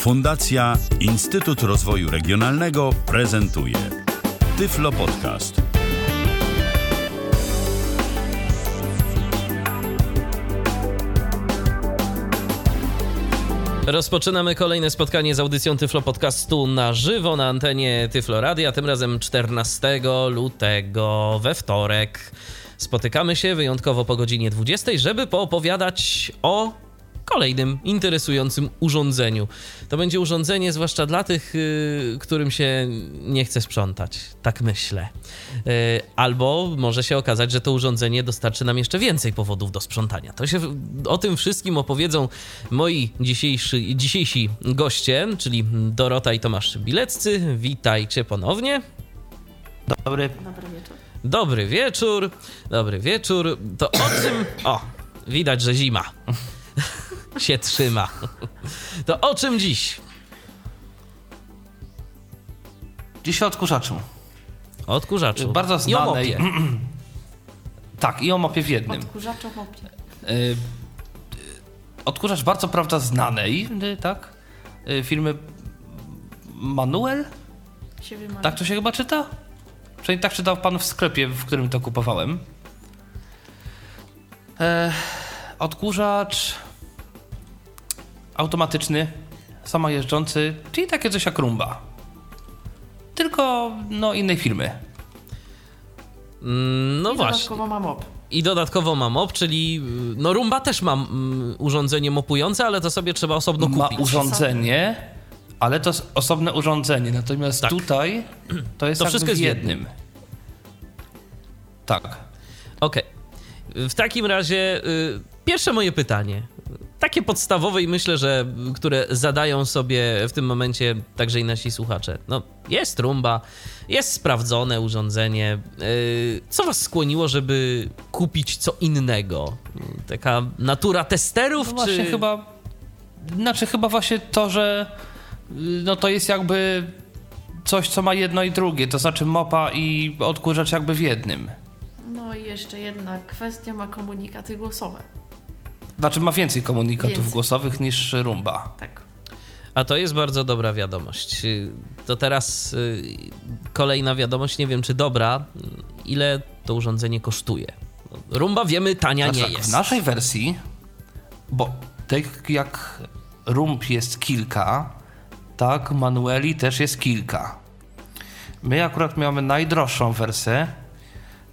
Fundacja Instytut Rozwoju Regionalnego prezentuje Tyflo Podcast. Rozpoczynamy kolejne spotkanie z audycją Tyflo Podcastu na żywo na antenie Tyflo Radia, tym razem 14 lutego we wtorek. Spotykamy się wyjątkowo po godzinie 20, żeby poopowiadać o kolejnym interesującym urządzeniu. To będzie urządzenie zwłaszcza dla tych, y, którym się nie chce sprzątać. Tak myślę. Y, albo może się okazać, że to urządzenie dostarczy nam jeszcze więcej powodów do sprzątania. To się o tym wszystkim opowiedzą moi dzisiejszy, dzisiejsi goście, czyli Dorota i Tomasz Bileccy. Witajcie ponownie. Dobry. Dobry wieczór. Dobry wieczór. Dobry wieczór. To o czym. O, widać, że zima się trzyma. To o czym dziś? Dziś o odkurzaczu. O odkurzaczu. Bardzo I o znanej. mopie. Tak, i o mopie w jednym. Odkurzacz o mopie. Y, Odkurzacz bardzo prawda znanej, tak? Y, Firmy Manuel? Się wymaga. Tak to się chyba czyta? Przynajmniej tak czytał pan w sklepie, w którym to kupowałem. E, odkurzacz automatyczny, samojeżdżący, czyli takie coś jak rumba. Tylko no innej firmy. Mm, No I właśnie. dodatkowo ma mop. I dodatkowo ma mop, czyli y, no Rumba też ma mm, urządzenie mopujące, ale to sobie trzeba osobno ma kupić. urządzenie, ale to jest osobne urządzenie. Natomiast Tak. tutaj to jest To wszystko jest w jednym. Tak. Okej. W takim razie y, pierwsze moje pytanie. Takie podstawowe i myślę, że które zadają sobie w tym momencie także i nasi słuchacze. No, jest rumba, jest sprawdzone urządzenie. Y, co was skłoniło, żeby kupić co innego? Taka natura testerów, No właśnie czy... chyba. Znaczy chyba właśnie to, że y, no to jest jakby coś, co ma jedno i drugie. To znaczy mopa i odkurzacz jakby w jednym. No i jeszcze jedna kwestia ma komunikaty głosowe. Znaczy ma więcej komunikatów Więcej. głosowych niż rumba. Tak. A to jest bardzo dobra wiadomość. To teraz y, kolejna wiadomość, nie wiem czy dobra. Ile to urządzenie kosztuje? Rumba wiemy, tania Znaczy nie tak, jest. W naszej wersji, bo tak jak rumb jest kilka, tak manueli też jest kilka. My akurat mamy najdroższą wersję,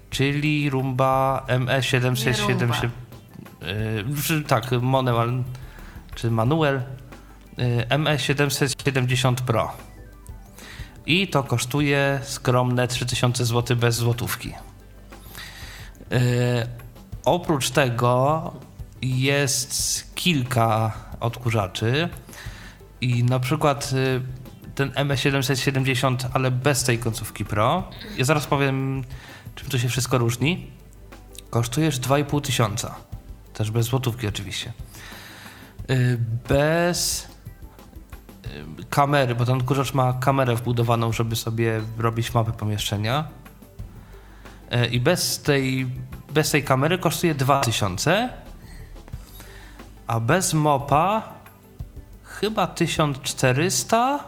czyli rumba ME770. Yy, tak, manuel, czy manuel yy, ME770 Pro. I to kosztuje skromne 3000 zł bez złotówki. Yy, oprócz tego jest kilka odkurzaczy i na przykład y, ten ME770, ale bez tej końcówki Pro. Ja zaraz powiem, czym to się wszystko różni. Kosztuje już 2,5 tysiąca. Też bez złotówki oczywiście. Y, Bez y, kamery, bo ten odkurzacz ma kamerę wbudowaną, żeby sobie robić mapę pomieszczenia. E, I bez tej, bez tej kamery kosztuje 2000, a bez mopa chyba 1400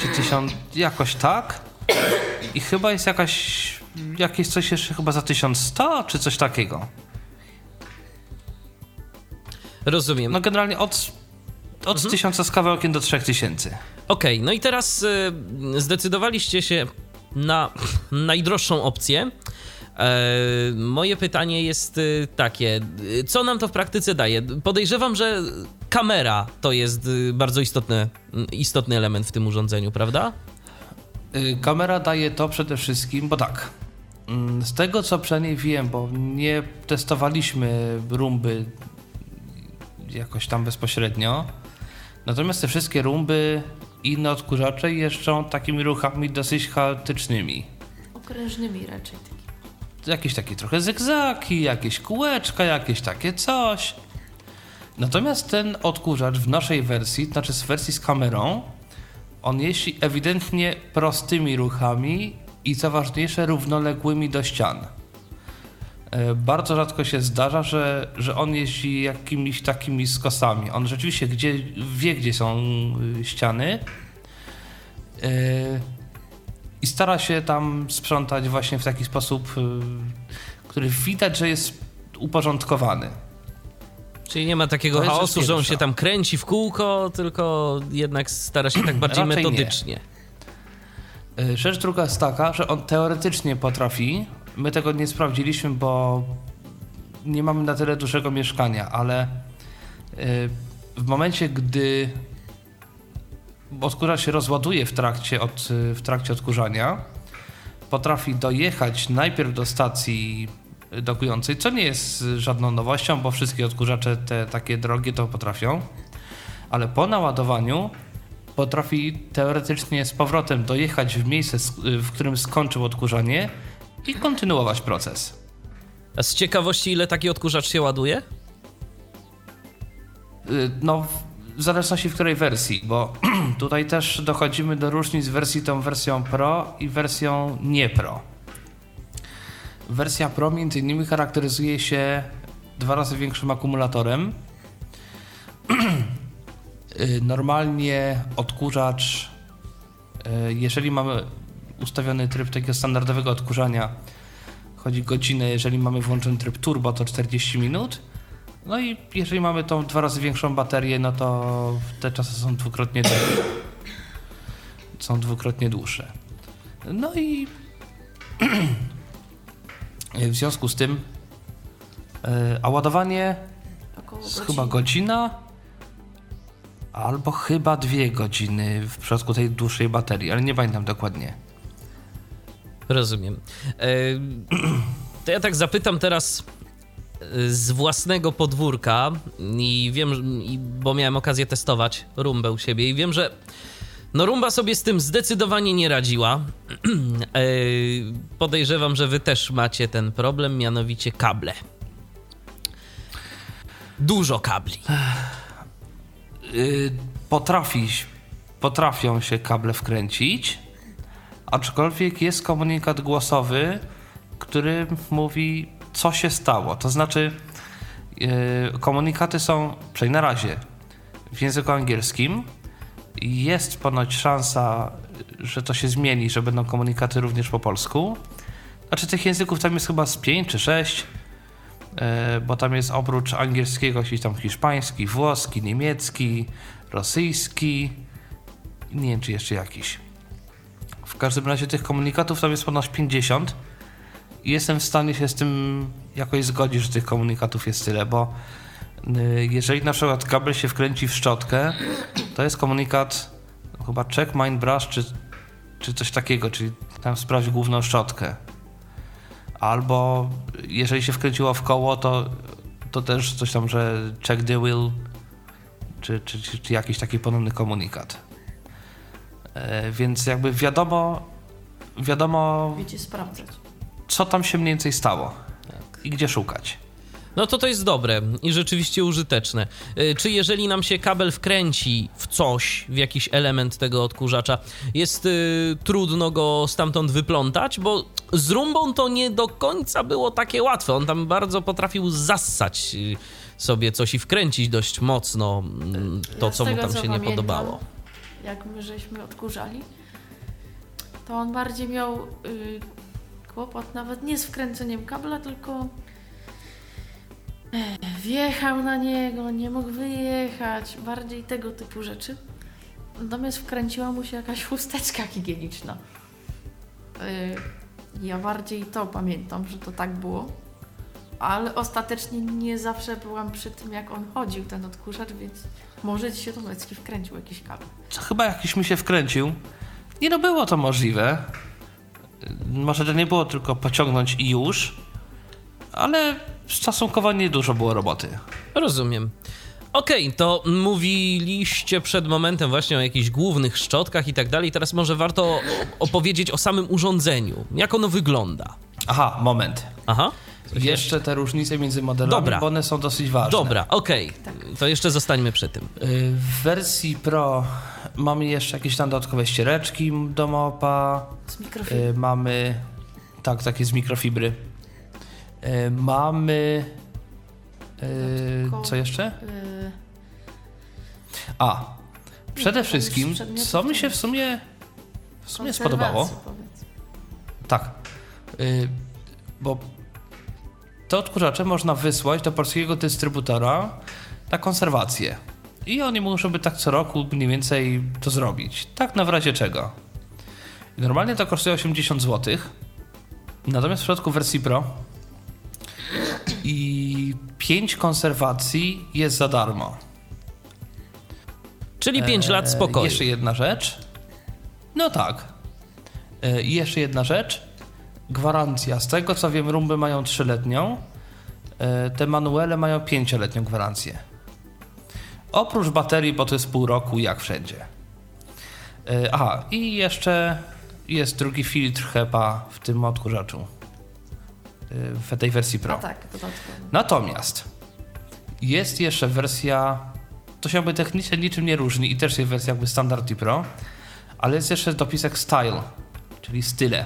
czy 1000, jakoś tak. I chyba jest jakaś, jakieś coś jeszcze chyba za 1100 czy coś takiego. Rozumiem. No generalnie od, od 1000 z kawałkiem do 3000. Okej, no i teraz y, zdecydowaliście się na najdroższą opcję. E, moje pytanie jest y, takie: y, co nam to w praktyce daje? Podejrzewam, że kamera to jest y, bardzo istotny, istotny element w tym urządzeniu, prawda? Y, Kamera daje to przede wszystkim, bo tak. mm, Z tego co przynajmniej wiem, bo nie testowaliśmy rumby jakoś tam bezpośrednio. Natomiast te wszystkie rumby i inne odkurzacze jeżdżą takimi ruchami dosyć chaotycznymi. Okrężnymi raczej. Jakieś takie trochę zygzaki, jakieś kółeczka, jakieś takie coś. Natomiast ten odkurzacz w naszej wersji, znaczy z wersji z kamerą, on jeździ ewidentnie prostymi ruchami i co ważniejsze, równoległymi do ścian. E, bardzo rzadko się zdarza, że, że on jeździ jakimiś takimi skosami. On rzeczywiście gdzie, wie, gdzie są y, ściany e, i stara się tam sprzątać właśnie w taki sposób, y, który widać, że jest uporządkowany. Czyli nie ma takiego chaosu, że on się tam kręci w kółko, tylko jednak stara się tak bardziej nie. metodycznie. E, Rzecz druga jest taka, że on teoretycznie potrafi. My tego nie sprawdziliśmy, bo nie mamy na tyle dużego mieszkania, ale e, w momencie, gdy odkurzacz się rozładuje w trakcie, od, w trakcie odkurzania, potrafi dojechać najpierw do stacji dokującej, co nie jest żadną nowością, bo wszystkie odkurzacze te takie drogie to potrafią, ale po naładowaniu potrafi teoretycznie z powrotem dojechać w miejsce, w którym skończył odkurzanie i kontynuować proces. A z ciekawości, ile taki odkurzacz się ładuje? Y, No, w- zależności w której wersji, bo tutaj też dochodzimy do różnic wersji tą wersją Pro i wersją nie Pro. Wersja Pro między innymi charakteryzuje się dwa razy większym akumulatorem. Y, Normalnie odkurzacz, y, jeżeli mamy ustawiony tryb takiego standardowego odkurzania, chodzi godzinę, jeżeli mamy włączony tryb turbo to 40 minut. No i jeżeli mamy tą dwa razy większą baterię, no to te czasy są dwukrotnie dłuższe. Są dwukrotnie dłuższe. No i w związku z tym, e, a ładowanie chyba godzina albo chyba dwie godziny w przypadku tej dłuższej baterii, ale nie pamiętam dokładnie. Rozumiem. E, To ja tak zapytam teraz e, z własnego podwórka i wiem, bo miałem okazję testować rumbę u siebie i wiem, że no rumba sobie z tym zdecydowanie nie radziła. E, Podejrzewam, że wy też macie ten problem, mianowicie kable. Dużo kabli. y, potrafi, potrafią się kable wkręcić, aczkolwiek jest komunikat głosowy, który mówi, co się stało. To znaczy, y, komunikaty są, przynajmniej na razie, w języku angielskim. Jest ponoć szansa, że to się zmieni, że będą komunikaty również po polsku. Znaczy, tych języków tam jest chyba z 5 czy 6. E, bo tam jest oprócz angielskiego jakiś tam hiszpański, włoski, niemiecki, rosyjski nie wiem czy jeszcze jakiś. W każdym razie tych komunikatów tam jest ponad 50 i jestem w stanie się z tym jakoś zgodzić, że tych komunikatów jest tyle, bo y, jeżeli na przykład kabel się wkręci w szczotkę, to jest komunikat no, chyba check mine brush czy, czy coś takiego, czyli tam sprawdź główną szczotkę. Albo jeżeli się wkręciło w koło, to, to też coś tam, że check the wheel, czy, czy, czy, czy jakiś taki ponowny komunikat. E, więc jakby wiadomo, wiadomo, Wiecie sprawdzać. co tam się mniej więcej stało i gdzie szukać. No to to jest dobre i rzeczywiście użyteczne. Y, Czy jeżeli nam się kabel wkręci w coś, w jakiś element tego odkurzacza, jest y, trudno go stamtąd wyplątać? Bo z rumbą to nie do końca było takie łatwe. On tam bardzo potrafił zassać sobie coś i wkręcić dość mocno mm, to, Ja co mu tam co się nie pamiętam, podobało. Jak my żeśmy odkurzali, to on bardziej miał y, kłopot nawet nie z wkręceniem kabla, tylko e, wjechał na niego, nie mógł wyjechać, bardziej tego typu rzeczy. Natomiast wkręciła mu się jakaś chusteczka higieniczna. Y, ja bardziej to pamiętam, że to tak było. Ale ostatecznie nie zawsze byłam przy tym, jak on chodził, ten odkurzacz, więc może ci się to Tomecki wkręcił jakiś kabel. Co chyba jakiś mi się wkręcił. Nie no, było to możliwe. Może to nie było tylko pociągnąć i już, ale stosunkowo niedużo było roboty. Rozumiem. Okej, to mówiliście przed momentem właśnie o jakichś głównych szczotkach i tak dalej. Teraz może warto opowiedzieć o samym urządzeniu. Jak ono wygląda? Aha, moment. Aha. Jeszcze te różnice między modelami, Dobra. bo one są dosyć ważne. Dobra, okej. To jeszcze zostańmy przy tym. Y, W wersji Pro mamy jeszcze jakieś tam dodatkowe ściereczki do mopa. Z. Y, Mamy, tak, takie z mikrofibry. E, mamy. Co jeszcze? Yy, A. Przede wszystkim, co mi się w sumie. W sumie spodobało. powiedz. Tak. Y, bo te odkurzacze można wysłać do polskiego dystrybutora na konserwację. I oni muszą by tak co roku mniej więcej to zrobić. Tak na w razie czego. Normalnie to kosztuje 80 zł. Natomiast w przypadku wersji Pro i 5 konserwacji jest za darmo. Czyli 5 lat E, spokoju. Jeszcze jedna rzecz. No tak. E, I jeszcze jedna rzecz. Gwarancja. Z tego co wiem, rumby mają 3-letnią. E, Te manuele mają 5-letnią gwarancję. Oprócz baterii, bo to jest pół roku, jak wszędzie. E, Aha, i jeszcze jest drugi filtr HEPA w tym odkurzaczu. E, W tej wersji Pro. A tak. Natomiast jest jeszcze wersja, to się jakby technicznie niczym nie różni i też jest wersja jakby standard i pro, ale jest jeszcze dopisek style, czyli style.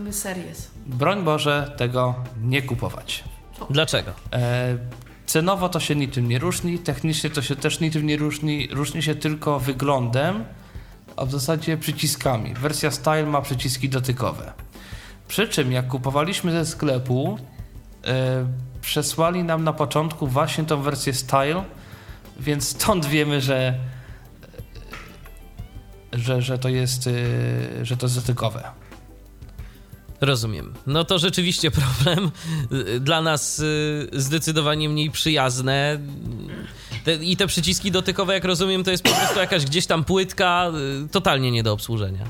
Mamy series. Broń Boże tego nie kupować. Dlaczego? E, cenowo to się niczym nie różni, technicznie to się też niczym nie różni, różni się tylko wyglądem, a w zasadzie przyciskami. Wersja Style ma przyciski dotykowe. Przy czym jak kupowaliśmy ze sklepu, e, przesłali nam na początku właśnie tą wersję Style, więc stąd wiemy, że że, że to jest e, że to jest dotykowe. Rozumiem. No to rzeczywiście problem. Dla nas y, zdecydowanie mniej przyjazne. Te, I te przyciski dotykowe, jak rozumiem, to jest po prostu jakaś gdzieś tam płytka, y, totalnie nie do obsłużenia.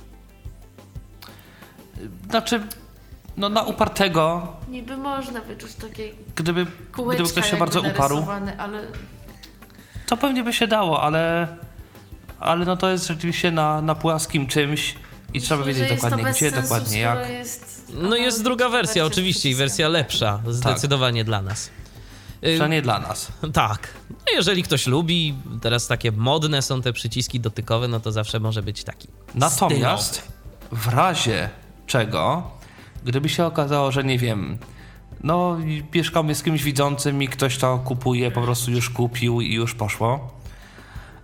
Znaczy, no na upartego, Niby można wyczuć takie gdyby, gdyby ktoś się bardzo uparł, ale To pewnie by się dało, ale, ale no to jest rzeczywiście na, na płaskim czymś i trzeba myślę, wiedzieć dokładnie gdzie, sensu, dokładnie jak. Jest No jest druga wersja, oczywiście, i wersja lepsza, zdecydowanie dla nas. Y, Przynajmniej dla nas. Tak. No jeżeli ktoś lubi, teraz takie modne są te przyciski dotykowe, no to zawsze może być taki. Natomiast stylowy. w razie czego, gdyby się okazało, że nie wiem, no mieszkamy z kimś widzącym i ktoś to kupuje, po prostu już kupił i już poszło,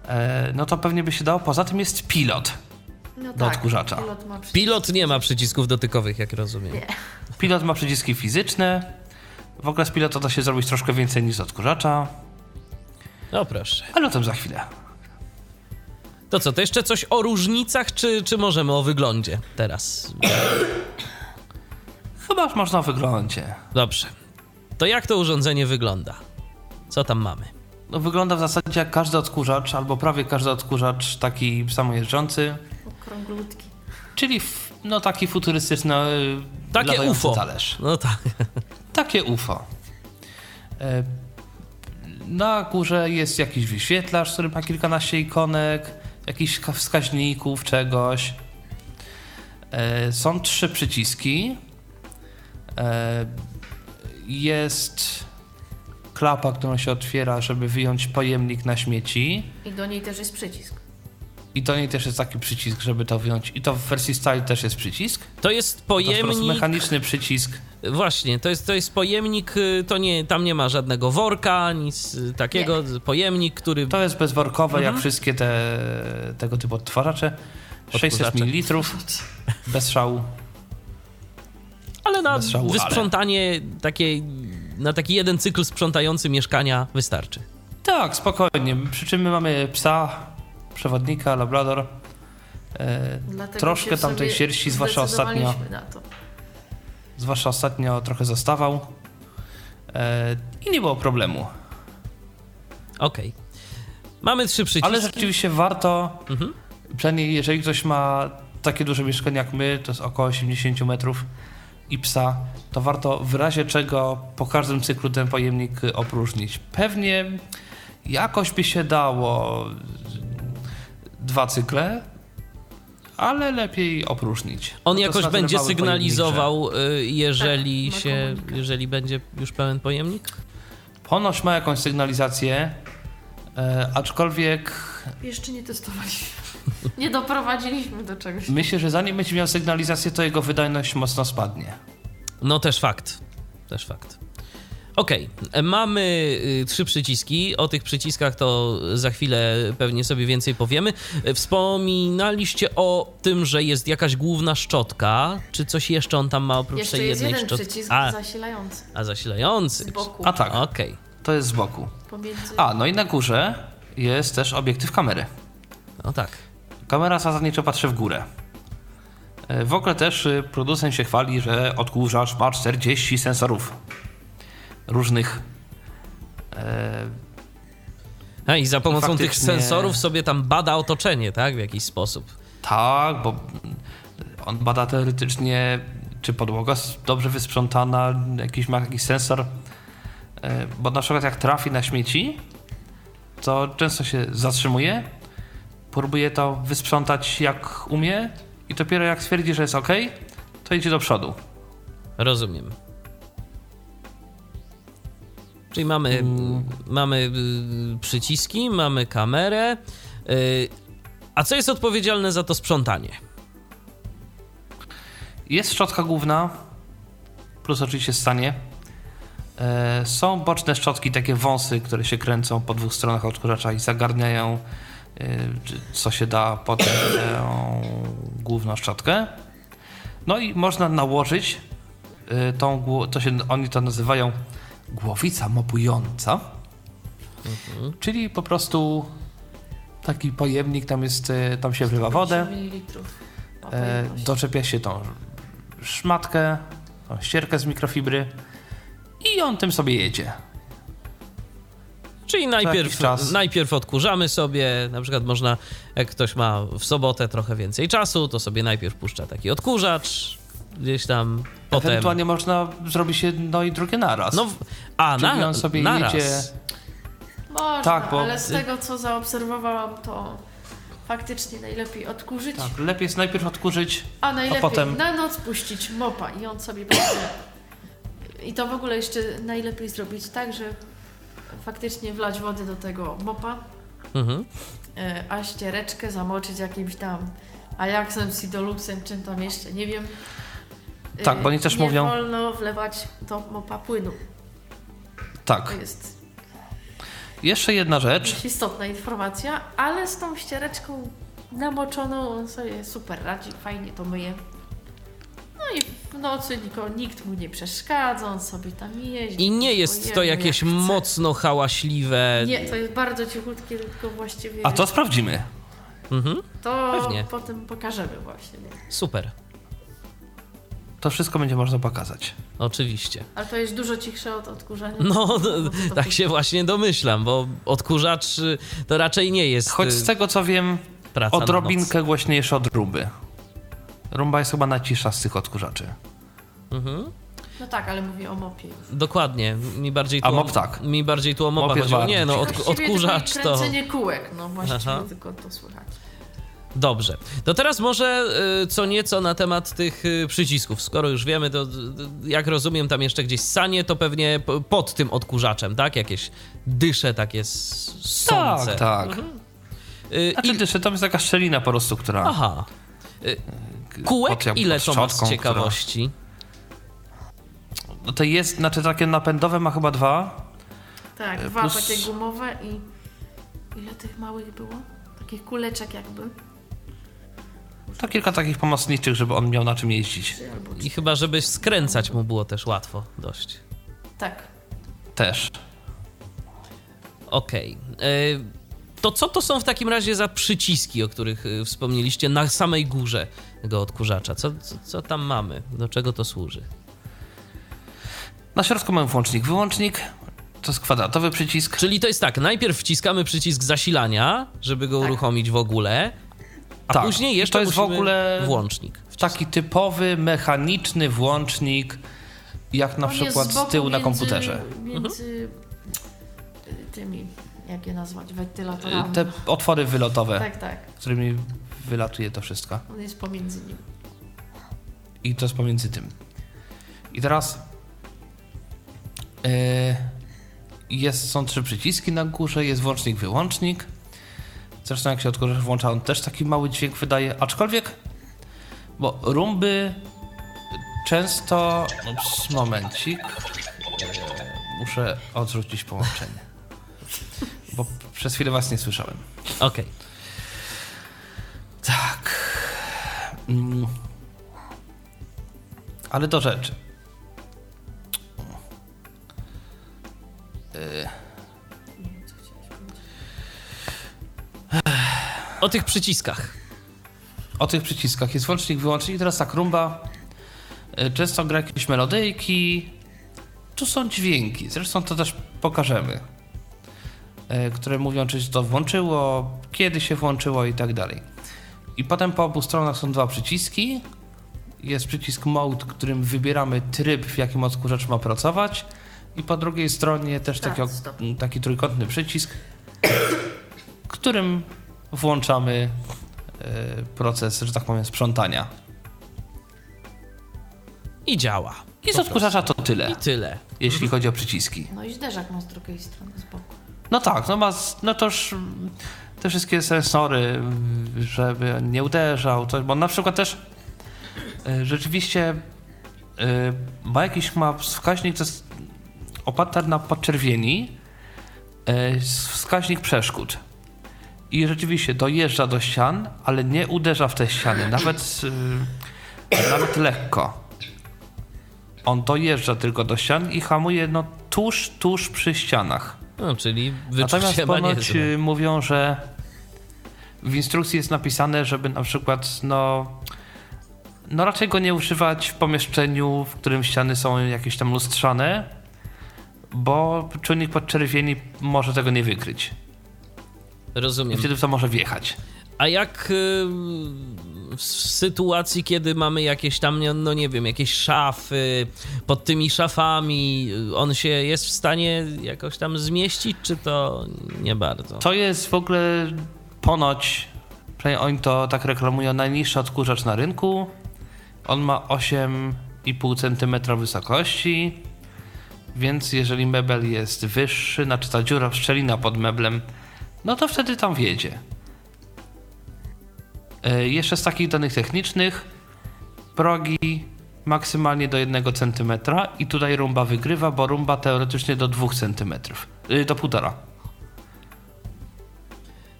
e, no to pewnie by się dało. Poza tym jest pilot. No do odkurzacza. Pilot, ma. Pilot nie ma przycisków dotykowych, jak rozumiem. Nie. Pilot ma przyciski fizyczne. W ogóle z pilota da się zrobić troszkę więcej niż z odkurzacza, No proszę. ale o tym za chwilę. To co, to jeszcze coś o różnicach, czy, czy możemy o wyglądzie teraz? Chyba już można o wyglądzie. Dobrze. To jak to urządzenie wygląda? Co tam mamy? No, wygląda w zasadzie jak każdy odkurzacz, albo prawie każdy odkurzacz taki samojeżdżący, Okrąglutki. czyli f- no, taki futurystyczny y, Takie UFO. talerz. No tak. Takie UFO. E, Na górze jest jakiś wyświetlacz, który ma kilkanaście ikonek, jakichś ka- wskaźników, czegoś. E, Są trzy przyciski. E, Jest klapa, którą się otwiera, żeby wyjąć pojemnik na śmieci. I do niej też jest przycisk. I do niej też jest taki przycisk, żeby to wyjąć. I to w wersji Style też jest przycisk. To jest To jest pojemnik. mechaniczny przycisk. Właśnie, to jest, to jest pojemnik, y, to nie, tam nie ma żadnego worka, nic y, takiego. Pojemnik, który. To jest bezworkowe, Mhm. jak wszystkie te, tego typu odtwarzacze. 600 Odkurzacze. ml, bez szału. Ale na bez szału, wysprzątanie takiej. Na taki jeden cykl sprzątający mieszkania wystarczy. Tak, spokojnie. Przy czym my mamy psa, przewodnika, labrador. E, Dlatego troszkę tamtej sierści, zwłaszcza ostatnio, zdecydowaliśmy na to. zwłaszcza ostatnio trochę zostawał. E, I nie było problemu. Okej. Mamy trzy przyciski. Ale rzeczywiście warto, Mhm. przynajmniej jeżeli ktoś ma takie duże mieszkanie jak my, to jest około 80 metrów i psa, to warto w razie czego po każdym cyklu ten pojemnik opróżnić. Pewnie jakoś by się dało dwa cykle, ale lepiej opróżnić. On jakoś będzie sygnalizował, y, jeżeli Tak, się, jeżeli będzie już pełen pojemnik? Ponoć ma jakąś sygnalizację, e, aczkolwiek Jeszcze nie testowaliśmy. nie doprowadziliśmy do czegoś. myślę, że zanim będzie miał sygnalizację, to jego wydajność mocno spadnie. No też fakt. Też fakt. Okej, okay. mamy y, trzy przyciski. O tych przyciskach to za chwilę pewnie sobie więcej powiemy. Wspominaliście o tym, że jest jakaś główna szczotka. Czy coś jeszcze on tam ma oprócz Jeszcze tej jest jednej jeden szczotki? przycisk A, zasilający a zasilający. z boku. A tak, Okej, to jest z boku. Pomiędzy... A, no i na górze jest też obiektyw kamery. no tak. Kamera zasadniczo patrzy w górę. E, W ogóle też y, producent się chwali, że odkurzacz ma 40 sensorów różnych. E, A i za pomocą tych sensorów sobie tam bada otoczenie, tak? W jakiś sposób. tak, bo on bada teoretycznie, czy podłoga jest dobrze wysprzątana, jakiś ma jakiś sensor. E, Bo na przykład jak trafi na śmieci, to często się zatrzymuje, próbuje to wysprzątać jak umie i dopiero jak stwierdzi, że jest ok, to idzie do przodu. Rozumiem. Czyli mamy, mamy y, przyciski, mamy kamerę. y, A co jest odpowiedzialne za to sprzątanie? Jest szczotka główna, plus oczywiście stanie. E, Są boczne szczotki, takie wąsy, które się kręcą po dwóch stronach odkurzacza i zagarniają, e, co się da potem tę główną szczotkę. No i można nałożyć e, tą, to się, oni to nazywają głowica mopująca, czyli po prostu taki pojemnik, tam jest, e, tam się wlewa wodę. 50 ml. E, doczepia się tą szmatkę, tą ścierkę z mikrofibry i on tym sobie jedzie. Czyli najpierw, najpierw odkurzamy sobie, na przykład można, jak ktoś ma w sobotę trochę więcej czasu, to sobie najpierw puszcza taki odkurzacz, gdzieś tam, potem... Ewentualnie można zrobić jedno i drugie naraz. No, a Czyli na, on sobie naraz. jedzie. Można, Tak, bo- ale z tego co zaobserwowałam, to faktycznie najlepiej odkurzyć, Tak, lepiej jest najpierw odkurzyć, a najlepiej potem- na noc puścić mopa i on sobie będzie... I to w ogóle jeszcze najlepiej zrobić tak, że faktycznie wlać wody do tego mopa, Mhm. e, a ściereczkę zamoczyć jakimś tam Ajaxem, Sidoluxem, czym tam jeszcze, nie wiem. Tak, bo oni też nie mówią- wolno wlewać do mopa płynu. To tak. jest Jeszcze jedna rzecz. dość istotna informacja, ale z tą ściereczką namoczoną on sobie super radzi, fajnie to myje. No i w nocy niko, nikt mu nie przeszkadza, on sobie tam jeździ. I nie jest to jakieś jak mocno hałaśliwe. Nie, to jest bardzo cichutkie, tylko właściwie A to sprawdzimy. Mhm. to pewnie. potem pokażemy właśnie. Super, To wszystko będzie można pokazać. oczywiście. Ale to jest dużo cichsze od odkurzania. No, tak się właśnie domyślam, bo odkurzacz y, to raczej nie jest Choć y, z tego co wiem, praca odrobinkę głośniejsze od rumby. Rumba jest chyba najcisza z tych odkurzaczy. Mhm. No tak, ale mówię o mopie. Dokładnie, mi bardziej tu A o- mop tak. Mi bardziej tu o mopa Mop jest chodziło. Nie, no od, odkurzacz to... kręcenie kółek, no właściwie Aha. tylko to słychać. Dobrze. To teraz może y, co nieco na temat tych y, przycisków. Skoro już wiemy, to y, jak rozumiem, tam jeszcze gdzieś sanie, to pewnie pod tym odkurzaczem, tak? Jakieś dysze takie sące. Tak, tak. Y, Znaczy, i- dyszy, to jest taka szczelina po prostu, która... Aha. Kółek pod ile to ma z ciekawości? No to jest, znaczy takie napędowe ma chyba dwa. Tak, dwa plus- takie gumowe i ile tych małych było? Takich kuleczek jakby. To kilka takich pomocniczych, żeby on miał na czym jeździć. I chyba, żeby skręcać mu było też łatwo dość. Tak. Też. Okej. Y, To co to są w takim razie za przyciski, o których y, wspomnieliście na samej górze tego odkurzacza? Co, co, co tam mamy? Do czego to służy? Na środku mamy włącznik, wyłącznik. To jest kwadratowy przycisk. Czyli to jest tak, najpierw wciskamy przycisk zasilania, żeby go Tak. uruchomić w ogóle, a Tak. później jeszcze to jest w ogóle- włącznik. Taki typowy, mechaniczny włącznik, jak na On przykład z tyłu na komputerze. Między y, tymi, jak je nazwać, wentylatorami. Te otwory wylotowe, Tak, tak. którymi wylatuje to wszystko. On jest pomiędzy nimi. I to jest pomiędzy tym. I teraz e, jest, są trzy przyciski na górze, jest włącznik, wyłącznik. Zresztą jak się odkurzacz włącza, on też taki mały dźwięk wydaje, aczkolwiek, bo rumby często, ups, momencik, e, muszę odrzucić połączenie. Bo przez chwilę was nie słyszałem. Okej. Tak. Mm. Ale do rzeczy. O tych przyciskach. O tych przyciskach jest włącznik, wyłącznik. I teraz tak, rumba y, często gra jakieś melodyjki. Tu są dźwięki, zresztą to też pokażemy. y, Które mówią, czy się to włączyło, kiedy się włączyło i tak dalej. I potem po obu stronach są dwa przyciski. Jest przycisk Mode, którym wybieramy tryb, w jakim odkurzacz ma pracować. I po drugiej stronie też taki, stop. taki trójkątny przycisk, którym włączamy e, proces, że tak powiem, sprzątania. I działa. I z odkurzacza to tyle, I tyle. jeśli chodzi o przyciski. No i zderzak ma z drugiej strony z boku. No tak, no ma, no toż mm, te wszystkie sensory, mm, żeby nie uderzał, coś, bo na przykład też e, rzeczywiście e, ma jakiś ma wskaźnik, to jest oparty na podczerwieni, wskaźnik przeszkód. I rzeczywiście dojeżdża do ścian, ale nie uderza w te ściany, nawet, e, nawet lekko. On dojeżdża tylko do ścian i hamuje no, tuż, tuż przy ścianach. No, czyli Natomiast ponoć niezłe. y, mówią, że w instrukcji jest napisane, żeby na przykład no, no raczej go nie używać w pomieszczeniu, w którym ściany są jakieś tam lustrzane, bo czujnik podczerwieni może tego nie wykryć. I Rozumiem. wtedy w to może wjechać. A jak y, w sytuacji, kiedy mamy jakieś tam, no- no nie wiem, jakieś szafy, pod tymi szafami, y, on się jest w stanie jakoś tam zmieścić, czy to nie bardzo? To jest w ogóle ponoć, przynajmniej oni to tak reklamują, najniższy odkurzacz na rynku. On ma 8,5 cm wysokości, więc jeżeli mebel jest wyższy, znaczy ta dziura, szczelina pod meblem, no to wtedy tam wjedzie. E, Jeszcze z takich danych technicznych, progi maksymalnie do 1 cm i tutaj rumba wygrywa, bo rumba teoretycznie do 2 cm, y, do 1,5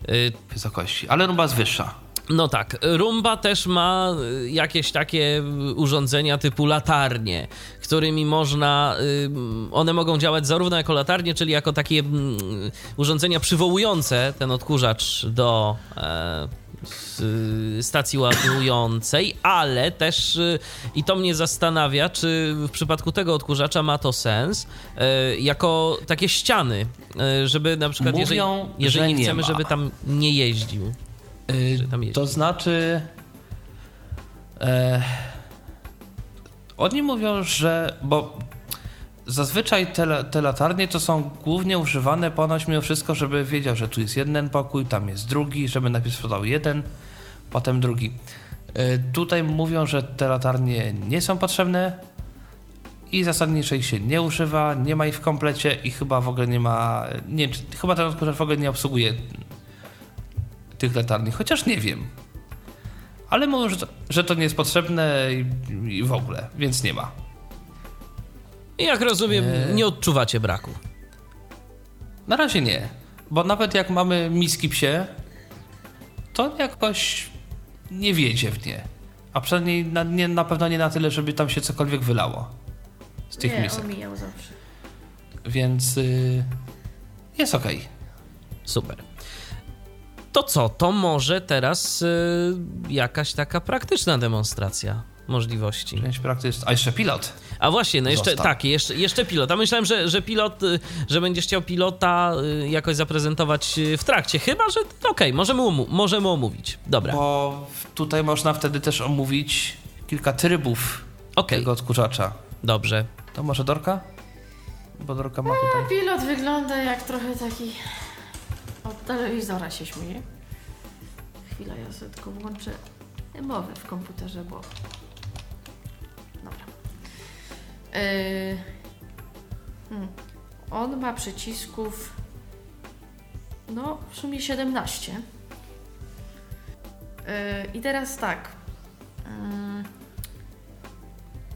Y, wysokości, ale rumba jest wyższa. No tak, Rumba też ma y, jakieś takie y, urządzenia typu latarnie, którymi można, y, one mogą działać zarówno jako latarnie, czyli jako takie mm, urządzenia przywołujące ten odkurzacz do e, stacji ładującej, ale też, i to mnie zastanawia, czy w przypadku tego odkurzacza ma to sens, jako takie ściany, żeby na przykład, jeżeli, Mówią, jeżeli że nie nie chcemy, ma. żeby tam nie jeździł. Yy, jeździ. to znaczy. E, oni mówią, że. Bo zazwyczaj te, te latarnie to są głównie używane ponoć mimo wszystko, żeby wiedział, że tu jest jeden pokój, tam jest drugi, żeby najpierw sprzedał jeden, potem drugi. E, tutaj mówią, że te latarnie nie są potrzebne i zasadniczo ich się nie używa, nie ma ich w komplecie i chyba w ogóle nie ma. Nie, chyba ten odkurzacz w ogóle nie obsługuje tych latarni, chociaż nie wiem. Ale mówią, że to, że to nie jest potrzebne i, i w ogóle, więc nie ma. I Jak rozumiem, Nie. nie odczuwacie braku. Na razie nie, bo nawet jak mamy miski psie, to jakoś nie wiedzie w nie. A przynajmniej na, nie, na pewno nie na tyle, żeby tam się cokolwiek wylało z tych Nie, misek. omijał zawsze. Więc y, jest okej. Super. To co? To może teraz y, jakaś taka praktyczna demonstracja możliwości. Część praktyczna. A jeszcze pilot. A właśnie, no jeszcze Został. tak, jeszcze, jeszcze pilot. A myślałem, że, że pilot, y, że będziesz chciał pilota y, jakoś zaprezentować w trakcie. Chyba, że okej, możemy, umu- możemy omówić. Dobra, Bo tutaj można wtedy też omówić kilka trybów okej, tego odkurzacza. dobrze. To może Dorka? Bo Dorka ma tutaj... Pilot wygląda jak trochę taki... Od telewizora się śmieje. Chwila, ja sobie tylko włączę mowę w komputerze, bo... Dobra. Yy... Hmm. On ma przycisków... No, w sumie 17. Yy, I teraz tak. Yy...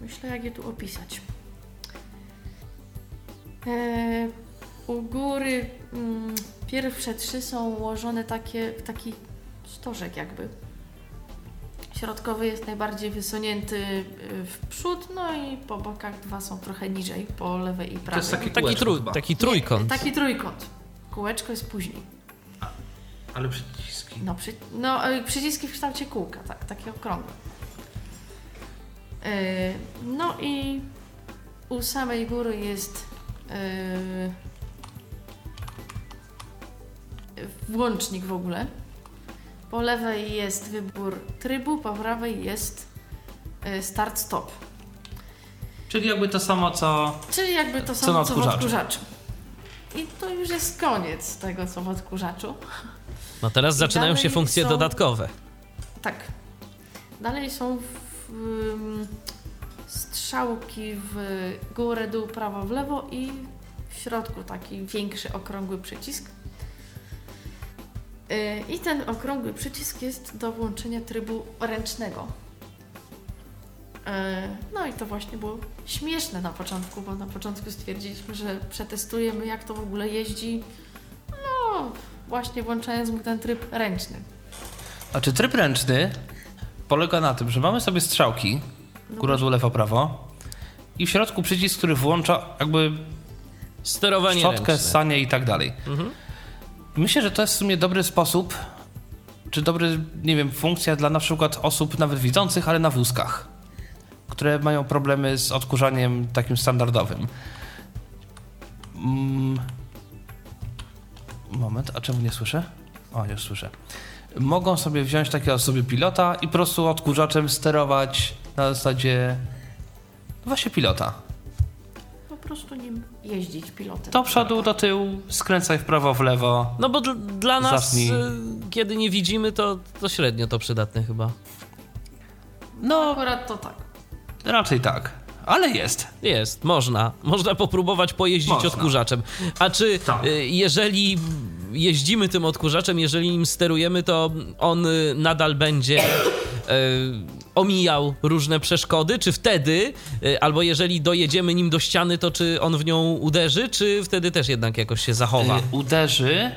Myślę, jak je tu opisać. E, u góry mm, pierwsze trzy są ułożone takie, w taki stożek jakby. Środkowy jest najbardziej wysunięty y, w przód, no i po bokach dwa są trochę niżej, po lewej i prawej. jest taki Taki, Kółeczko trój, taki Nie, trójkąt. taki trójkąt. Kółeczko jest później. Ale przyciski. No, przy, no y, przyciski w kształcie kółka, tak, takie okrągłe. Y, no i u samej góry jest y, włącznik w ogóle. Po lewej jest wybór trybu, po prawej jest y, start-stop. Czyli jakby to samo, co... Czyli jakby to samo co w odkurzaczu. I to już jest koniec tego, co w odkurzaczu. No teraz I zaczynają się funkcje są- dodatkowe. Tak. Dalej są w, strzałki w górę, dół, prawo, w lewo i w środku taki większy, okrągły przycisk. Yy, I ten okrągły przycisk jest do włączenia trybu ręcznego. Yy, No i to właśnie było śmieszne na początku, bo na początku stwierdziliśmy, że przetestujemy jak to w ogóle jeździ. No, właśnie włączając mu ten tryb ręczny. Znaczy tryb ręczny polega na tym, że mamy sobie strzałki, góra, dół, lewo, prawo i w środku przycisk, który włącza jakby Sterowanie szczotkę, ręczne. sanie i tak dalej. Mhm. Myślę, że to jest w sumie dobry sposób, czy dobry, nie wiem, funkcja dla na przykład osób nawet widzących, ale na wózkach, które mają problemy z odkurzaniem takim standardowym. Mm. Moment, a czemu nie słyszę? O, już słyszę. Mogą sobie wziąć takiego sobie pilota i po prostu odkurzaczem sterować na zasadzie no właśnie pilota. Po prostu nim jeździć pilotem. Do przodu, do tyłu, skręcaj w prawo, w lewo. No bo dl- dla nas, Zacznij. y, kiedy nie widzimy, to, to średnio to przydatne chyba. No, Akurat to tak. raczej tak. Ale jest. Jest, można. Można popróbować pojeździć Można. odkurzaczem. A czy Tak. y, jeżeli jeździmy tym odkurzaczem, jeżeli nim sterujemy, to on y, nadal będzie y, omijał różne przeszkody? Czy wtedy, y, albo jeżeli dojedziemy nim do ściany, to czy on w nią uderzy, czy wtedy też jednak jakoś się zachowa? Y, uderzy,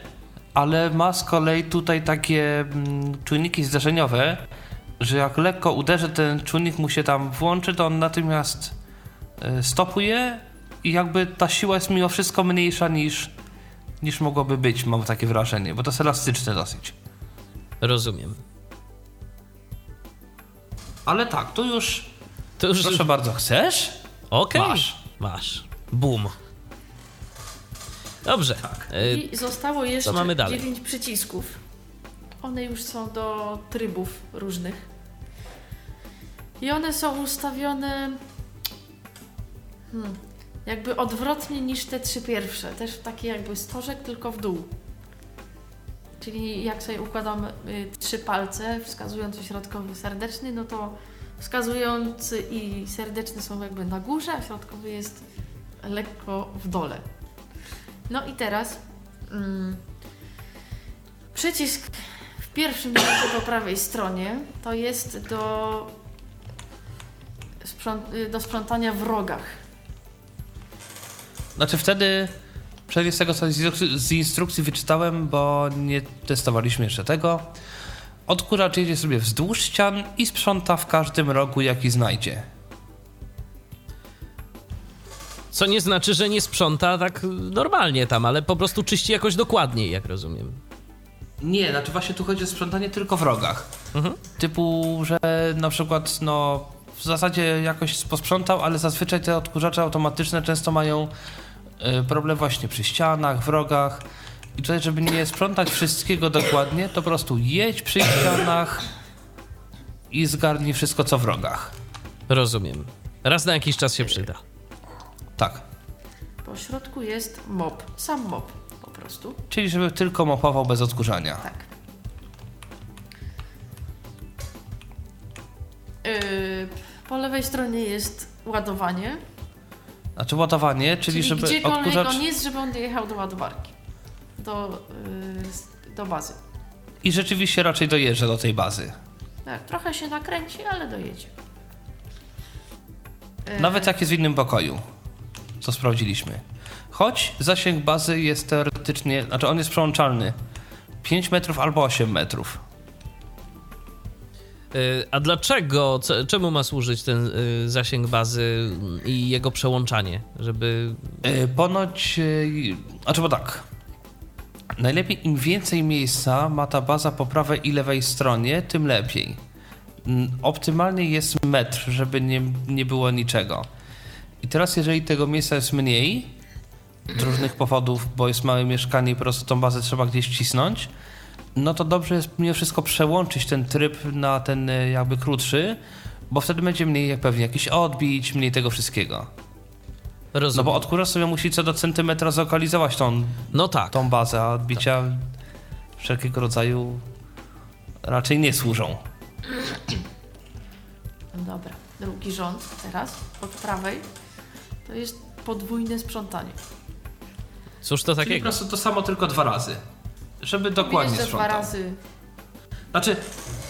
ale ma z kolei tutaj takie mm, czujniki zderzeniowe, że jak lekko uderzy, ten czujnik mu się tam włączy, to on natychmiast y, stopuje i jakby ta siła jest mimo wszystko mniejsza niż, niż mogłoby być, mam takie wrażenie, bo to jest elastyczne dosyć. Rozumiem. Ale tak, tu już, To już... proszę bardzo, chcesz? Okej. Masz. Masz. Boom. Dobrze. Y, I zostało jeszcze mamy dalej? 9 przycisków. One już są do trybów różnych. I one są ustawione hmm, jakby odwrotnie niż te trzy pierwsze. Też taki jakby stożek, tylko w dół. Czyli jak sobie układamy y, trzy palce, wskazujący środkowy serdeczny, no to wskazujący i serdeczny są jakby na górze, a środkowy jest lekko w dole. No i teraz mm, przycisk w pierwszym miejscu po prawej stronie to jest do, sprząt- do sprzątania w rogach. Znaczy wtedy, przejdę z tego co z instrukcji, wyczytałem, bo nie testowaliśmy jeszcze tego. Odkurzacz jedzie sobie wzdłuż ścian i sprząta w każdym rogu, jaki znajdzie. Co nie znaczy, że nie sprząta tak normalnie tam, ale po prostu czyści jakoś dokładniej, jak rozumiem. Nie, znaczy właśnie tu chodzi o sprzątanie tylko w rogach. Mhm. Typu, że na przykład no w zasadzie jakoś posprzątał, ale zazwyczaj te odkurzacze automatyczne często mają problem właśnie przy ścianach, w rogach. I tutaj, żeby nie sprzątać wszystkiego dokładnie, to po prostu jedź przy ścianach i zgarnij wszystko, co w rogach. Rozumiem. Raz na jakiś czas się przyda. Tak. Po środku jest mop, sam mop po prostu. Czyli żeby tylko mopował bez odkurzania. Tak. Yy, po lewej stronie jest ładowanie, Znaczy ładowanie, czyli, czyli, żeby gdziekolwiek odkurzacz... on jest, żeby on dojechał do ładowarki, do, yy, do bazy. I rzeczywiście raczej dojeżdża do tej bazy. Tak, trochę się nakręci, ale dojedzie. Yy, Nawet jak jest w innym pokoju. Co sprawdziliśmy. Choć zasięg bazy jest teoretycznie, znaczy on jest przełączalny. 5 metrów albo 8 metrów. Y, A dlaczego, czemu ma służyć ten y, zasięg bazy i jego przełączanie? Żeby. Yy, ponoć, znaczy bo tak. Najlepiej im więcej miejsca ma ta baza po prawej i lewej stronie, tym lepiej. Optymalnie jest metr, żeby nie, nie było niczego. I teraz, jeżeli tego miejsca jest mniej, z różnych powodów, bo jest małe mieszkanie i po prostu tą bazę trzeba gdzieś wcisnąć, no to dobrze jest mimo wszystko przełączyć ten tryb na ten y, jakby krótszy, bo wtedy będzie mniej jak pewnie jakiś odbić, mniej tego wszystkiego. No Rozumiem. bo odkurzacz sobie musi co do centymetra zlokalizować tą, No tak. tą bazę, a odbicia wszelkiego rodzaju raczej nie służą. No Dobra, drugi rząd teraz, od prawej, to jest podwójne sprzątanie. Cóż to Czyli po takiego? prostu to samo tylko dwa razy. Żeby dokładnie że dwa sprzątał. razy Znaczy,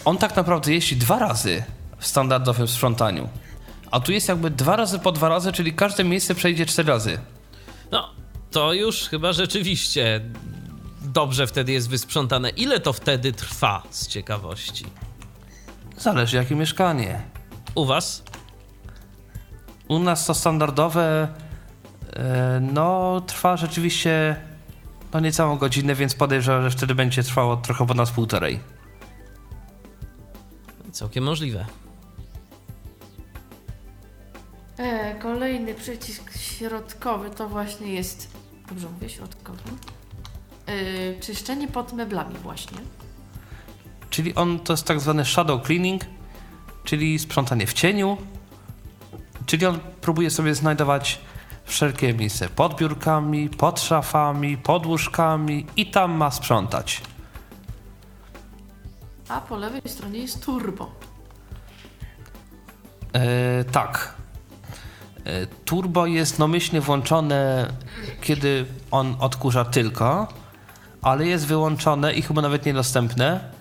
on tak naprawdę jeździ dwa razy w standardowym sprzątaniu. A tu jest jakby dwa razy po dwa razy, czyli każde miejsce przejdzie cztery razy. No, to już chyba rzeczywiście dobrze wtedy jest wysprzątane. Ile to wtedy trwa z ciekawości? Zależy jakie mieszkanie. U was? U nas to standardowe, e, no trwa rzeczywiście no niecałą godzinę, więc podejrzewam, że wtedy będzie trwało trochę ponad półtorej. Całkiem możliwe. E, kolejny przycisk środkowy to właśnie jest, dobrze mówię, środkowy, e, czyszczenie pod meblami właśnie. Czyli on to jest tak zwany shadow cleaning, czyli sprzątanie w cieniu. Czyli on próbuje sobie znajdować wszelkie miejsce pod biurkami, pod szafami, pod łóżkami i tam ma sprzątać. A po lewej stronie jest turbo. E, tak. E, turbo jest nomyślnie włączone, kiedy on odkurza tylko, ale jest wyłączone i chyba nawet niedostępne,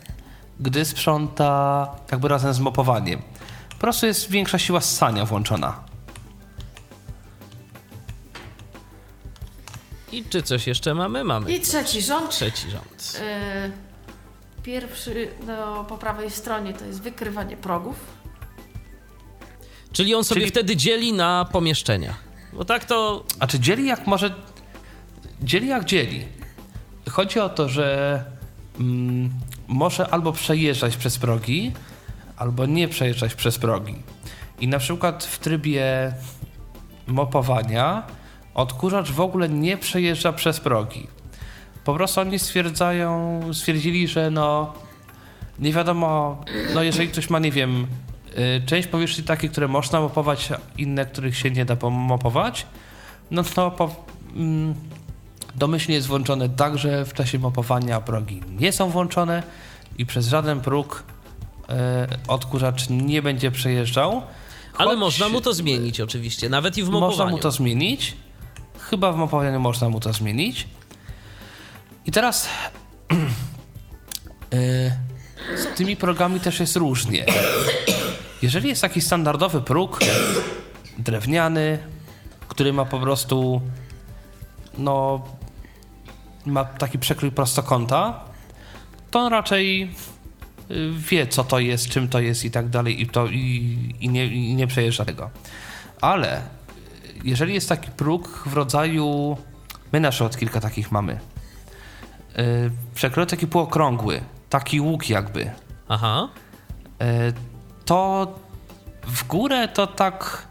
gdy sprząta jakby razem z mopowaniem. Po prostu jest większa siła ssania włączona. I czy coś jeszcze mamy? Mamy. I trzeci rząd. Trzeci rząd. E, pierwszy no, po prawej stronie to jest wykrywanie progów. Czyli on sobie Czyli- wtedy dzieli na pomieszczenia. Bo tak to. A czy dzieli jak może. Dzieli jak dzieli. Chodzi o to, że mm, może albo przejeżdżać przez progi, albo nie przejeżdżać przez progi. I na przykład w trybie mopowania odkurzacz w ogóle nie przejeżdża przez progi. Po prostu oni stwierdzają, stwierdzili, że no nie wiadomo, no jeżeli ktoś ma, nie wiem, y, część powierzchni takie, które można mopować, inne, których się nie da mopować, no to po, mm, domyślnie jest włączone tak, że w czasie mopowania progi nie są włączone i przez żaden próg y, odkurzacz nie będzie przejeżdżał. Ale Choć można mu to zmienić, oczywiście, nawet i w mopowaniu. Można mu to zmienić. Chyba w mopowaniu można mu to zmienić. I teraz y, z tymi progami też jest różnie. Jeżeli jest taki standardowy próg drewniany, który ma po prostu no ma taki przekrój prostokąta, to on raczej y, wie, co to jest, czym to jest i tak dalej i, to, i, i, nie, i nie przejeżdża tego. Ale jeżeli jest taki próg w rodzaju, my na przykład kilka takich mamy, yy, taki półokrągły, taki łuk jakby, Aha. yy, to w górę to tak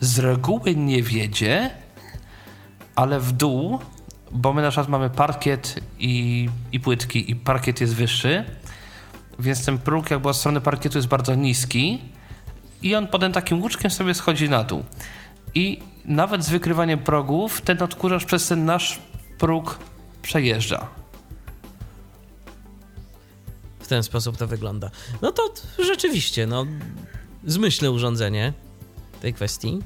z reguły nie wiedzie, ale w dół, bo my na przykład mamy parkiet i, i płytki i parkiet jest wyższy, więc ten próg jakby od strony parkietu jest bardzo niski i on potem takim łuczkiem sobie schodzi na dół. I nawet z wykrywaniem progów ten odkurzacz przez ten nasz próg przejeżdża. W ten sposób to wygląda. No to rzeczywiście, no, zmyślne urządzenie tej kwestii.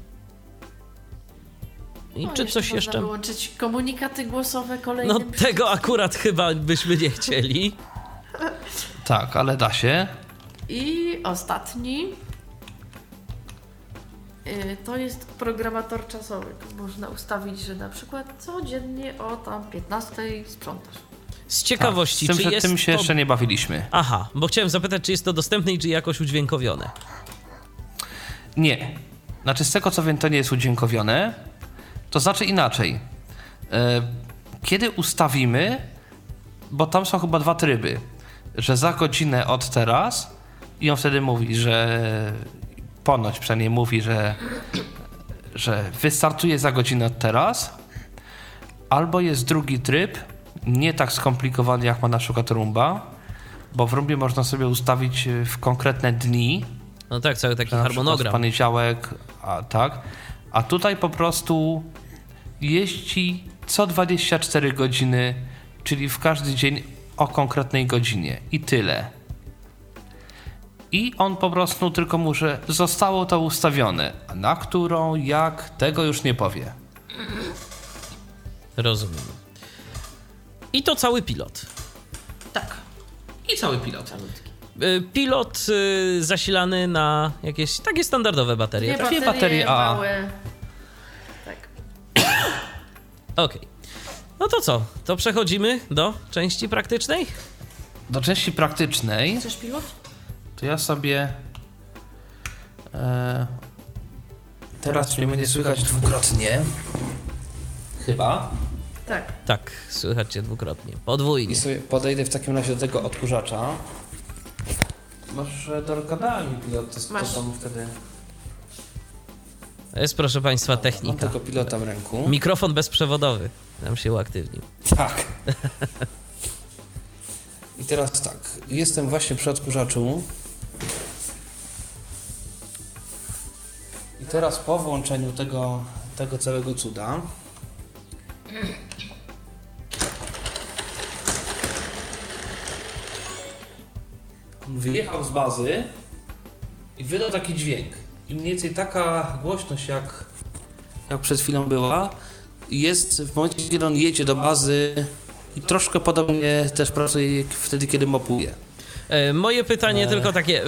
I No, czy coś można jeszcze? wyłączyć komunikaty głosowe kolejnym No tego akurat chyba byśmy nie chcieli. Tak, ale da się. I ostatni to jest programator czasowy. Można ustawić, że na przykład codziennie o tam 15 sprzątasz. Z ciekawości, Tak, z tym, czy że jest tym się to... jeszcze nie bawiliśmy. Aha, bo chciałem zapytać, czy jest to dostępne i czy jakoś udźwiękowione. Nie. Znaczy, z tego co wiem, to nie jest udźwiękowione. To znaczy inaczej. E, Kiedy ustawimy, bo tam są chyba dwa tryby, że za godzinę od teraz i on wtedy mówi, że ponoć przynajmniej mówi, że, że wystartuje za godzinę od teraz, albo jest drugi tryb, nie tak skomplikowany jak ma na przykład Rumba, bo w Rumbie można sobie ustawić e, w konkretne dni, No tak, cały taki harmonogram. poniedziałek, a tak. A tutaj po prostu jeździ co 24 godziny, czyli w każdy dzień o konkretnej godzinie i tyle. I on po prostu tylko mu, że zostało to ustawione. A na którą, jak, tego już nie powie. Rozumiem. I to cały pilot. Tak. I cały pilot. Y, Pilot y, zasilany na jakieś takie standardowe baterie. Dwie tak? Baterie AA. małe. Tak. Okej. No to co? To przechodzimy do części praktycznej? Do części praktycznej Chcesz pilot? To ja sobie e, teraz mnie będzie słychać dwukrotnie. Chyba. Tak. Tak, słychać cię dwukrotnie. Podwójnie. I sobie podejdę w takim razie do tego odkurzacza. Może dogadałem mi pilot, to, Masz. to tam wtedy... To jest, proszę Państwa, Mam technika. tego pilota w ręku. Mikrofon bezprzewodowy nam się uaktywnił. Tak. I teraz tak, jestem właśnie przy odkurzaczu. Teraz po włączeniu tego, tego całego cuda. Wyjechał z bazy i wydał taki dźwięk. I mniej więcej taka głośność jak, jak przed chwilą była, jest w momencie, kiedy on jedzie do bazy i troszkę podobnie też pracuje wtedy, kiedy mopuje. E, moje pytanie Eee. tylko takie.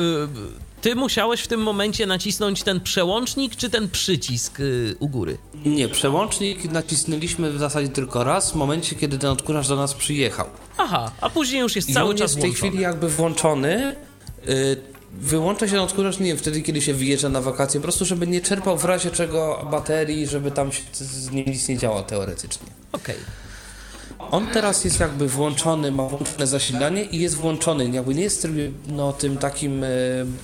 Ty musiałeś w tym momencie nacisnąć ten przełącznik, czy ten przycisk y, u góry? Nie, przełącznik nacisnęliśmy w zasadzie tylko raz w momencie, kiedy ten odkurzacz do nas przyjechał. Aha, a później już jest cały on czas jest w tej włączony. chwili jakby włączony. Y, wyłącza się ten odkurzacz, nie wiem, wtedy, kiedy się wyjeżdża na wakacje, po prostu, żeby nie czerpał w razie czego baterii, żeby tam się z- nim nic nie działo teoretycznie. Okej. On teraz jest jakby włączony, ma włączone zasilanie i jest włączony. Jakby nie jest w trybie, no, tym takim e,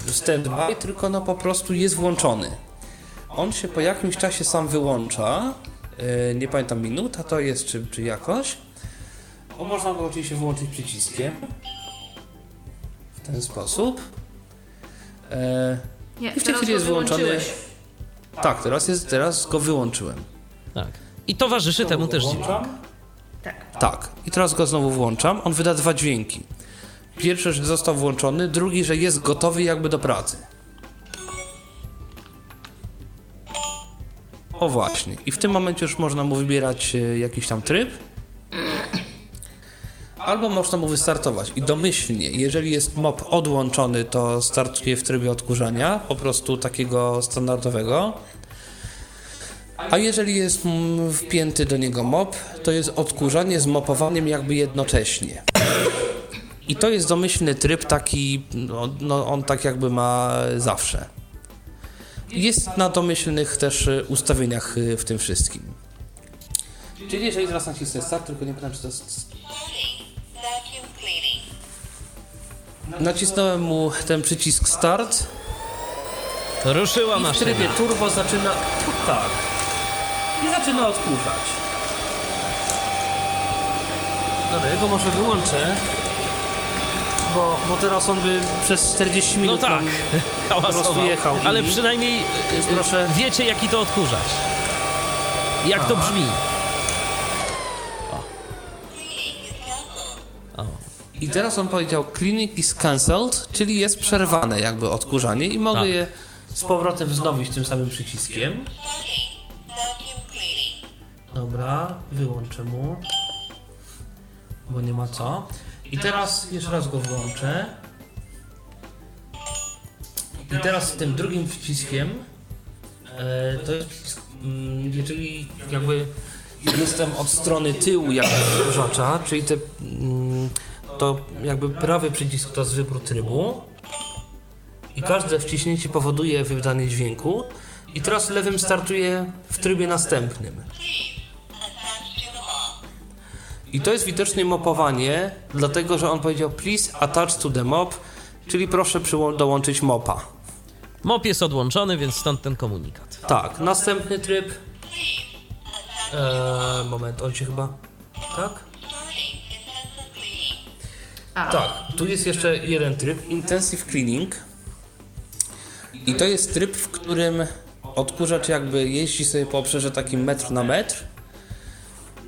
stand-by, tylko no po prostu jest włączony. On się po jakimś czasie sam wyłącza. E, nie pamiętam minuta to jest, czy, czy jakoś. O, można go oczywiście wyłączyć przyciskiem. W ten sposób. E, Nie, I w tej chwili jest wyłączony. Tak, teraz, jest, teraz go wyłączyłem. Tak. I towarzyszy temu też dźwięk. Tak. Tak, i teraz go znowu włączam. On wyda dwa dźwięki. Pierwszy, że został włączony, drugi, że jest gotowy jakby do pracy. O właśnie. I w tym momencie już można mu wybierać e, jakiś tam tryb. Albo można mu wystartować. I domyślnie, jeżeli jest mop odłączony, to startuje w trybie odkurzania, po prostu takiego standardowego. A jeżeli jest wpięty do niego mop, to jest odkurzanie z mopowaniem jakby jednocześnie. I to jest domyślny tryb taki, no, no on tak jakby ma zawsze. Jest na domyślnych też y, ustawieniach y, w tym wszystkim. Czyli jeżeli teraz nacisnę start, tylko nie pamiętam czy to jest... Nacisnąłem mu ten przycisk start Ruszyła i w maszyna. trybie turbo zaczyna... Tak. Zaczyna odkurzać. Dobra, ja go może wyłączę. Bo, bo teraz on by przez 40 No minut tak, prostu jechał i- Ale przynajmniej y, Więc proszę- wiecie, jaki to odkurzacz. Jak to brzmi. I teraz on powiedział cleaning is cancelled, czyli jest przerwane jakby odkurzanie i mogę Tak. je z powrotem wznowić tym samym przyciskiem. Dobra, wyłączę mu. Bo nie ma co. I teraz jeszcze raz go włączę. I teraz tym drugim przyciskiem E, to jest przycisk, mm, jeżeli jakby jestem od strony tyłu jakby odkurzacza, czyli te, mm, to jakby prawy przycisk to jest wybór trybu i każde wciśnięcie powoduje wydanie dźwięku i teraz lewym startuje w trybie następnym. I to jest widocznie mopowanie, dlatego że on powiedział please attach to the mop, czyli proszę dołączyć mopa. Mop jest odłączony, więc stąd ten komunikat. Tak, następny tryb. Eee, moment, on się chyba. Tak? A, Tak, tu jest jeszcze jeden tryb, Intensive Cleaning. I to jest tryb, w którym odkurzacz jakby jeździ sobie po obszarze takim metr na metr.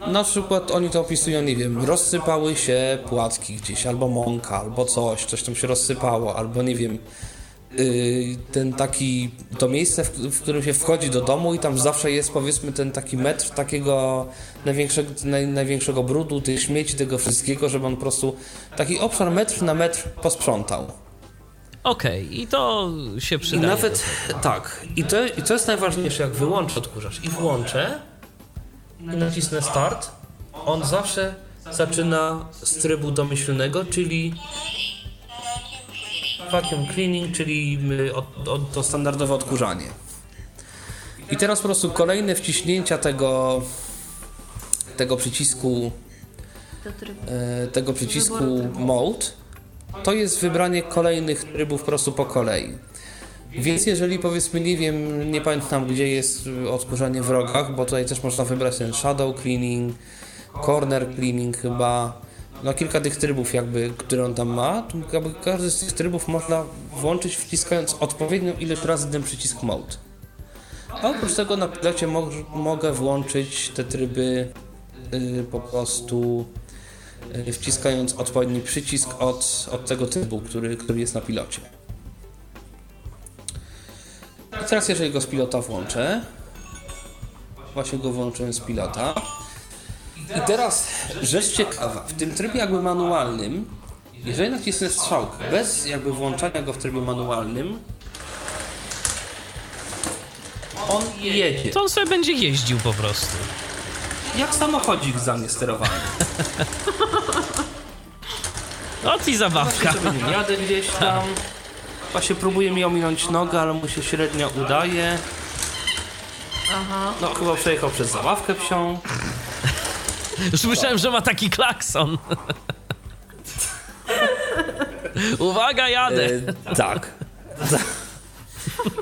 Na przykład oni to opisują, nie wiem, rozsypały się płatki gdzieś, albo mąka, albo coś, coś tam się rozsypało, albo nie wiem, yy, ten taki, to miejsce, w, którym się wchodzi do domu i tam zawsze jest powiedzmy ten taki metr takiego największego, naj, największego brudu, tych śmieci, tego wszystkiego, żeby on po prostu taki obszar metr na metr posprzątał. Okej, i to się I przydaje. nawet, tak, i to, i co jest najważniejsze, jak wyłączę odkurzacz i włączę i nacisnę start, on zawsze zaczyna z trybu domyślnego, czyli Vacuum cleaning. czyli od, od, to standardowe odkurzanie. I teraz po prostu kolejne wciśnięcia tego, tego przycisku, e, tego przycisku mode, to jest wybranie kolejnych trybów po prostu po kolei. Więc jeżeli powiedzmy, nie wiem, nie pamiętam gdzie jest odkurzanie w rogach, bo tutaj też można wybrać ten shadow cleaning, corner cleaning chyba, no kilka tych trybów jakby, które on tam ma, to jakby każdy z tych trybów można włączyć wciskając odpowiednią ilość razy ten przycisk mode. A oprócz tego na pilocie mo mogę włączyć te tryby y, po prostu y, wciskając odpowiedni przycisk od, od tego trybu, który, który jest na pilocie. I teraz jeżeli go z pilota włączę, właśnie go włączyłem z pilota. I teraz rzecz ciekawa, w tym trybie jakby manualnym, jeżeli nacisnę strzałkę bez jakby włączania go w trybie manualnym, on jedzie. To on sobie będzie jeździł po prostu. Jak samochodzik za mnie sterowany. O, ci zabawka. Jadę gdzieś tam. Właśnie próbuje mi ominąć nogę, ale mu się średnio udaje. Aha. No chyba przejechał przez zabawkę psią. Już myślałem, że ma taki klakson. Uwaga, jadę. E, tak.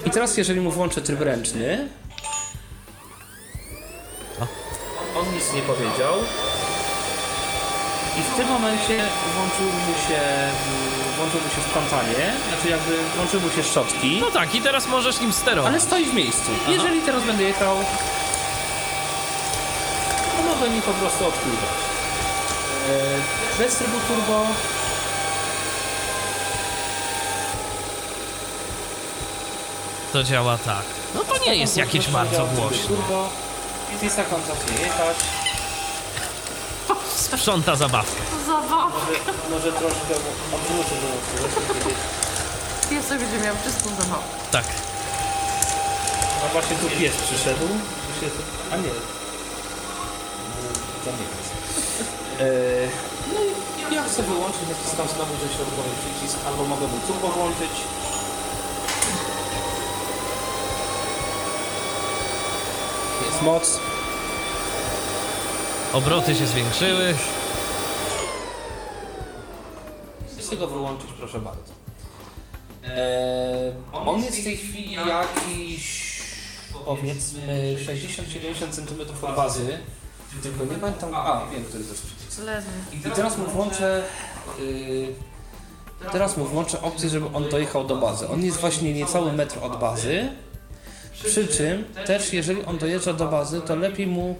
I teraz jeżeli mu włączę tryb ręczny. On nic nie powiedział. I w tym momencie włączył mu się, włączył mu się sprzątanie, znaczy jakby włączył mu się szczotki. No tak, i teraz możesz nim sterować. Ale stoi w miejscu. Jeżeli teraz będę jechał, to mogę mi po prostu odpływać. E, Bez trybu turbo To działa tak. No to nie jest jakieś bardzo głośne. Turbo, jest on zacznie jechać. Sprząta zabawkę. Zabawa. Może, może troszkę odwrócę do Ja sobie będzie miał czystą zabawę. Tak. A właśnie tu pies przyszedł. A nie. Zamykać. E, no i ja chcę wyłączyć, naciskam znowu ten środkowy przycisk, albo mogę mu turbo włączyć. Jest moc. Obroty się zwiększyły. Chcę go wyłączyć, proszę bardzo. Eee, on jest w tej chwili jakiś powiedzmy 60-70 cm od bazy. Tylko nie pamiętam. A, wiem, który to jest przycisk. Lewy. I teraz mu włączę. Yy, teraz mu włączę opcję, żeby on dojechał do bazy. On jest właśnie niecały metr od bazy. Przy czym też jeżeli on dojeżdża do bazy, to lepiej mu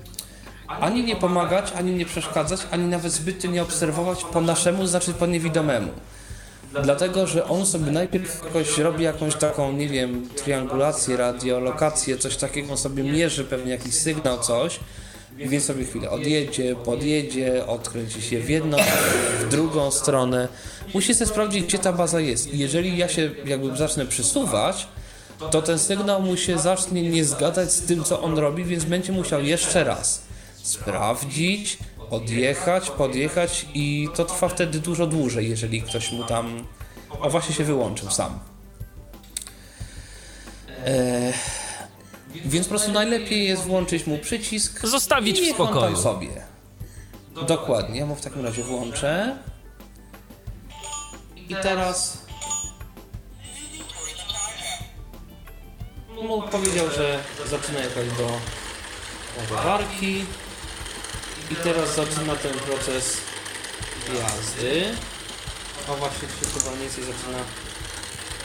ani nie pomagać, ani nie przeszkadzać, ani nawet zbytnio nie obserwować po naszemu, znaczy po niewidomemu. Dlatego, że on sobie najpierw jakoś robi jakąś taką, nie wiem, triangulację, radiolokację, coś takiego, on sobie mierzy pewnie jakiś sygnał, coś, więc sobie chwilę odjedzie, podjedzie, odkręci się w jedną, w drugą stronę. Musi sobie sprawdzić, gdzie ta baza jest. Jeżeli ja się jakby zacznę przesuwać, to ten sygnał mu się zacznie nie zgadzać z tym, co on robi, więc będzie musiał jeszcze raz sprawdzić, odjechać, podjechać i to trwa wtedy dużo dłużej, jeżeli ktoś mu tam... O, właśnie się wyłączył sam. E, więc po prostu najlepiej jest włączyć mu przycisk Zostawić i w spokoju. sobie. Dokładnie, ja mu w takim razie włączę. I teraz mu powiedział, że zaczyna jechać do ładowarki i teraz zaczyna ten proces jazdy. A właśnie się nic i zaczyna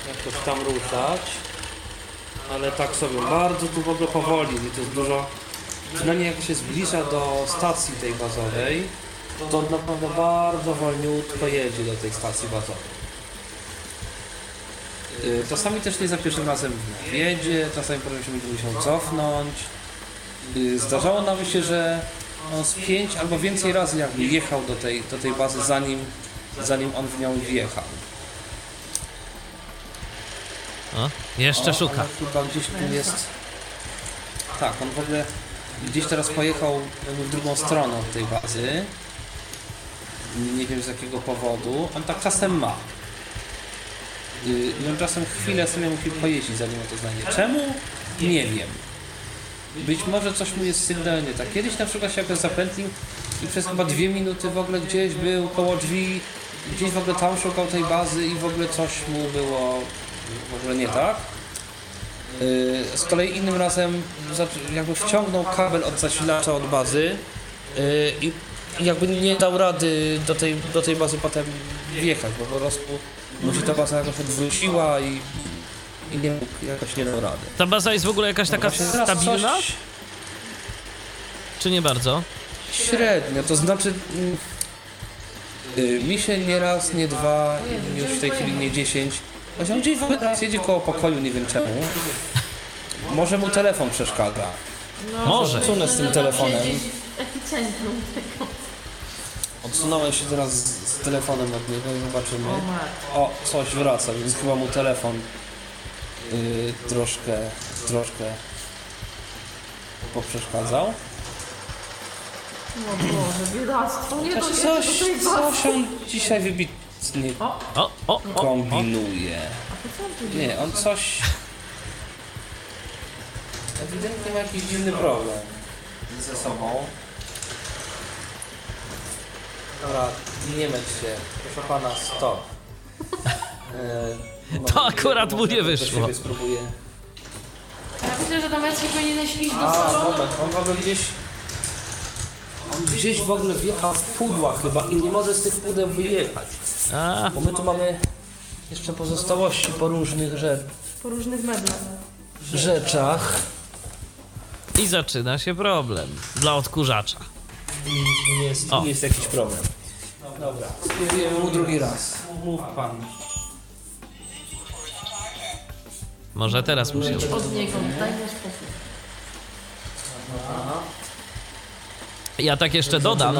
jakoś tam ruszać. Ale tak sobie bardzo tu w ogóle powoli i to jest dużo. Przynajmniej jak się zbliża do stacji tej bazowej, to naprawdę bardzo wolniutko jedzie do tej stacji bazowej. Y, Czasami też nie za pierwszym razem jedzie, czasami potem się musiał cofnąć. Y, Zdarzało nawet się, że on z pięć albo więcej razy jakby jechał do tej, do tej bazy zanim, zanim on w nią wjechał. O, jeszcze O, szuka. Chyba gdzieś tu jest. Tak, on w ogóle gdzieś teraz pojechał w drugą stronę od tej bazy. Nie wiem z jakiego powodu. On tak czasem ma. Yy, I on czasem chwilę sobie musi pojeździć, zanim on to znajdzie. Czemu? Nie wiem. Być może coś mu jest sygnalnie tak. Kiedyś na przykład się jakoś zapętlił i przez chyba dwie minuty w ogóle gdzieś był koło drzwi, gdzieś w ogóle tam szukał tej bazy i w ogóle coś mu było w ogóle nie tak. Yy, Z kolei innym razem jakby wciągnął kabel od zasilacza od bazy i i jakby nie dał rady do tej, do tej bazy potem wjechać, bo po prostu mu się ta baza jakoś odwróciła i, i nie mógł, jakoś nie dał rady. Ta baza jest w ogóle jakaś taka stabilna, coś czy nie bardzo? Średnio, to znaczy yy, mi się nie raz, nie dwa, już w tej chwili nie dziesięć. On gdzieś w ogóle teraz jedzie koło pokoju, nie wiem czemu. Może mu telefon przeszkadza. Może. Odsunę z tym telefonem. Odsunąłem się teraz z, z telefonem od niego i zobaczymy. O, coś wraca, więc chyba mu telefon yy, troszkę, troszkę poprzeszkadzał. O Boże, biedactwo, nie dojedzie coś, coś on dzisiaj wybitnie O, O, o, kombinuje. Nie, on coś... Ewidentnie ma jakiś dziwny problem ze sobą. Dobra, nie myć się. Proszę pana, stop. To akurat mu nie wyszło. Spróbuję. Ja myślę, że do Messi powinieneś iść do A, salonu. moment, on w ogóle gdzieś... On gdzieś w ogóle wjechał w pudła chyba i nie może z tych pudeł wyjechać. A, Bo my tu mamy jeszcze pozostałości po różnych rzeczach. Po różnych meblach. rzeczach. i zaczyna się problem dla odkurzacza. I jest, O. jest jakiś problem. Dobra, spróbujemy mu drugi raz. Mów pan. Może teraz mu się uda. Od niego, daj mu spokój. Ja tak jeszcze dodam,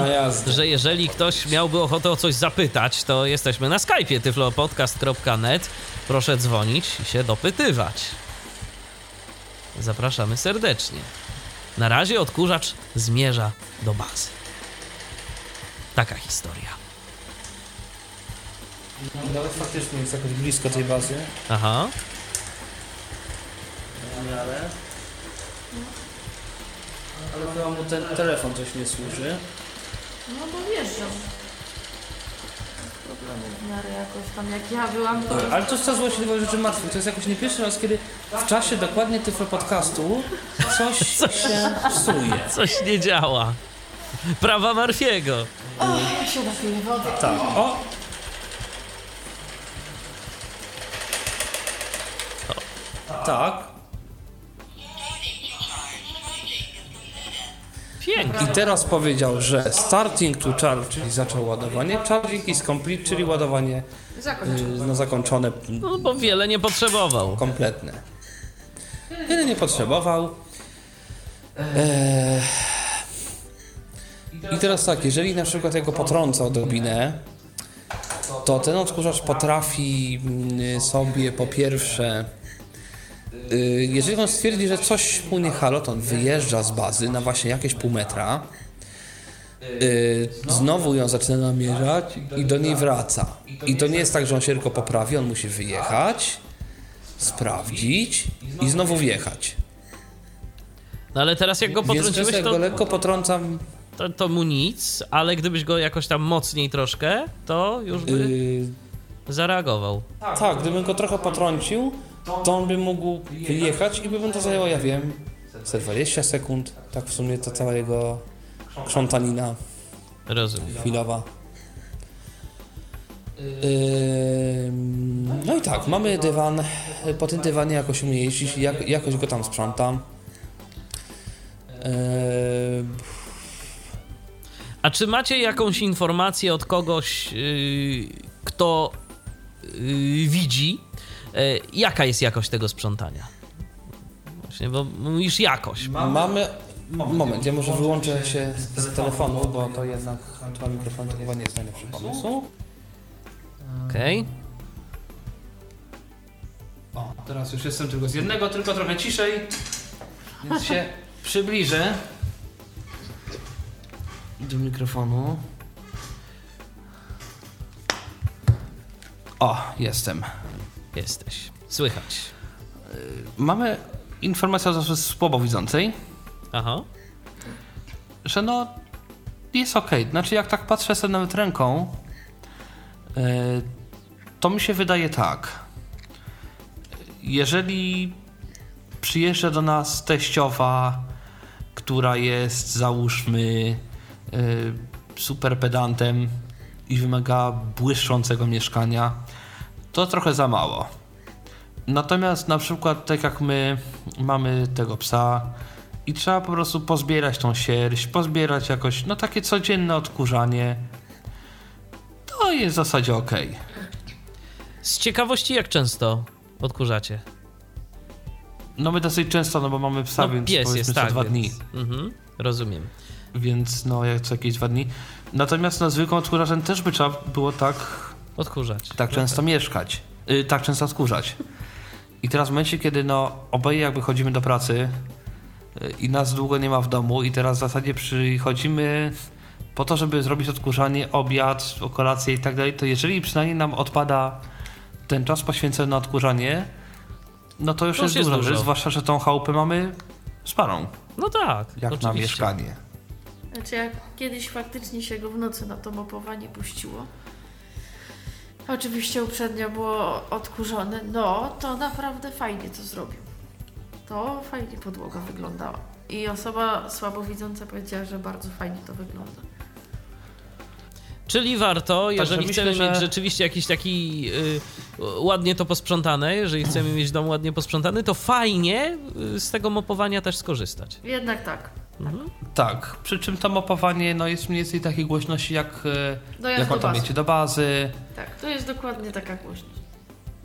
że jeżeli ktoś miałby ochotę o coś zapytać, to jesteśmy na Skype'ie tyflopodcast.net. Proszę dzwonić i się dopytywać. Zapraszamy serdecznie. Na razie odkurzacz zmierza do bazy. Taka historia. Nawet faktycznie jest jakoś blisko tej bazy. Aha. W miarę. Ale chyba mu ten telefon coś nie służy. No bo wjeżdżam. Problemy w miarę jakoś tam, jak ja byłam, to... Ale to jest coraz właściwie rzeczy martwych. To jest jakoś nie pierwszy raz, kiedy w czasie dokładnie tyflo podcastu coś się psuje. Coś nie działa. Prawa Marfiego. O, ja się napiję wody. Tak, o! Tak. I teraz powiedział, że starting to charge, czyli zaczął ładowanie, charging is complete, czyli ładowanie Zakończę. yy, no, zakończone, No bo wiele nie potrzebował. kompletne. Wiele nie potrzebował. Eee, I teraz tak, jeżeli na przykład ja go potrącę odrobinę, to ten odkurzacz potrafi mm, sobie po pierwsze Y, Jeżeli on stwierdzi, że coś mu nie halo, to on wyjeżdża z bazy na właśnie jakieś pół metra, y, znowu ją zaczyna namierzać i do niej wraca. I to nie jest tak, że on się tylko poprawi, on musi wyjechać, sprawdzić i znowu wjechać. No ale teraz jak go potrąciłeś, to, go lekko potrącam, to, to mu nic, ale gdybyś go jakoś tam mocniej troszkę, to już by y, zareagował. tak, gdybym go trochę potrącił, to on by mógł wyjechać i by mu to zajęło, ja wiem, ze 20 sekund. Tak w sumie to cała jego krzątanina Rozumiem. chwilowa. No i tak, mamy dywan. Po tym dywanie jakoś umie jeździć, jak, jakoś go tam sprzątam. A czy macie jakąś informację od kogoś, yy, kto yy, widzi, jaka jest jakość tego sprzątania? Właśnie, bo mówisz jakoś. Mamy. Moment, ja może wyłączę się z telefonu, bo to jednak dwa mikrofony to chyba nie jest najlepszy pomysł. Okej. O, teraz już jestem tylko z jednego, tylko trochę ciszej, więc się przybliżę do mikrofonu. O, jestem. Jesteś. Słychać. Mamy informację od osoby słabowidzącej, Aha. że no jest okej. Znaczy jak tak patrzę sobie nawet ręką, yy, to mi się wydaje tak. Jeżeli przyjeżdża do nas teściowa, która jest załóżmy yy, super pedantem i wymaga błyszczącego mieszkania, to trochę za mało. Natomiast na przykład tak jak my mamy tego psa i trzeba po prostu pozbierać tą sierść, pozbierać jakoś, no takie codzienne odkurzanie, to jest w zasadzie ok. Z ciekawości, jak często odkurzacie? No my dosyć często, no bo mamy psa, No, więc pies powiedzmy jest co tak, dwa więc, dni, Mhm, rozumiem. więc no jak co jakieś dwa dni. Natomiast na zwykłym odkurzaczem też by trzeba było tak, Odkurzać. tak często mieszkać, y, tak często odkurzać. I teraz w momencie, kiedy no oboje jakby chodzimy do pracy y, i nas długo nie ma w domu i teraz w zasadzie przychodzimy po to, żeby zrobić odkurzanie, obiad, kolację i tak dalej, to jeżeli przynajmniej nam odpada ten czas poświęcony na odkurzanie, no to już To jest, już jest dużo, dużo. Zwłaszcza, że tą chałupę mamy sparą, No tak. jak na oczywiście. mieszkanie. Znaczy jak kiedyś faktycznie się go w nocy na to mopowanie puściło. Oczywiście uprzednio było odkurzone, no to naprawdę fajnie to zrobił. To fajnie podłoga wyglądała. I osoba słabowidząca powiedziała, że bardzo fajnie to wygląda. Czyli warto, jeżeli myślę, chcemy że- mieć rzeczywiście jakiś taki y, ładnie to posprzątane, jeżeli chcemy mieć dom ładnie posprzątany, to fajnie y, z tego mopowania też skorzystać. Jednak tak. Mhm. Tak, przy czym to mopowanie no, jest mniej więcej takiej głośności jak, Dojazd jak do on tam bazy. jedzie do bazy, Tak, to jest dokładnie taka głośność.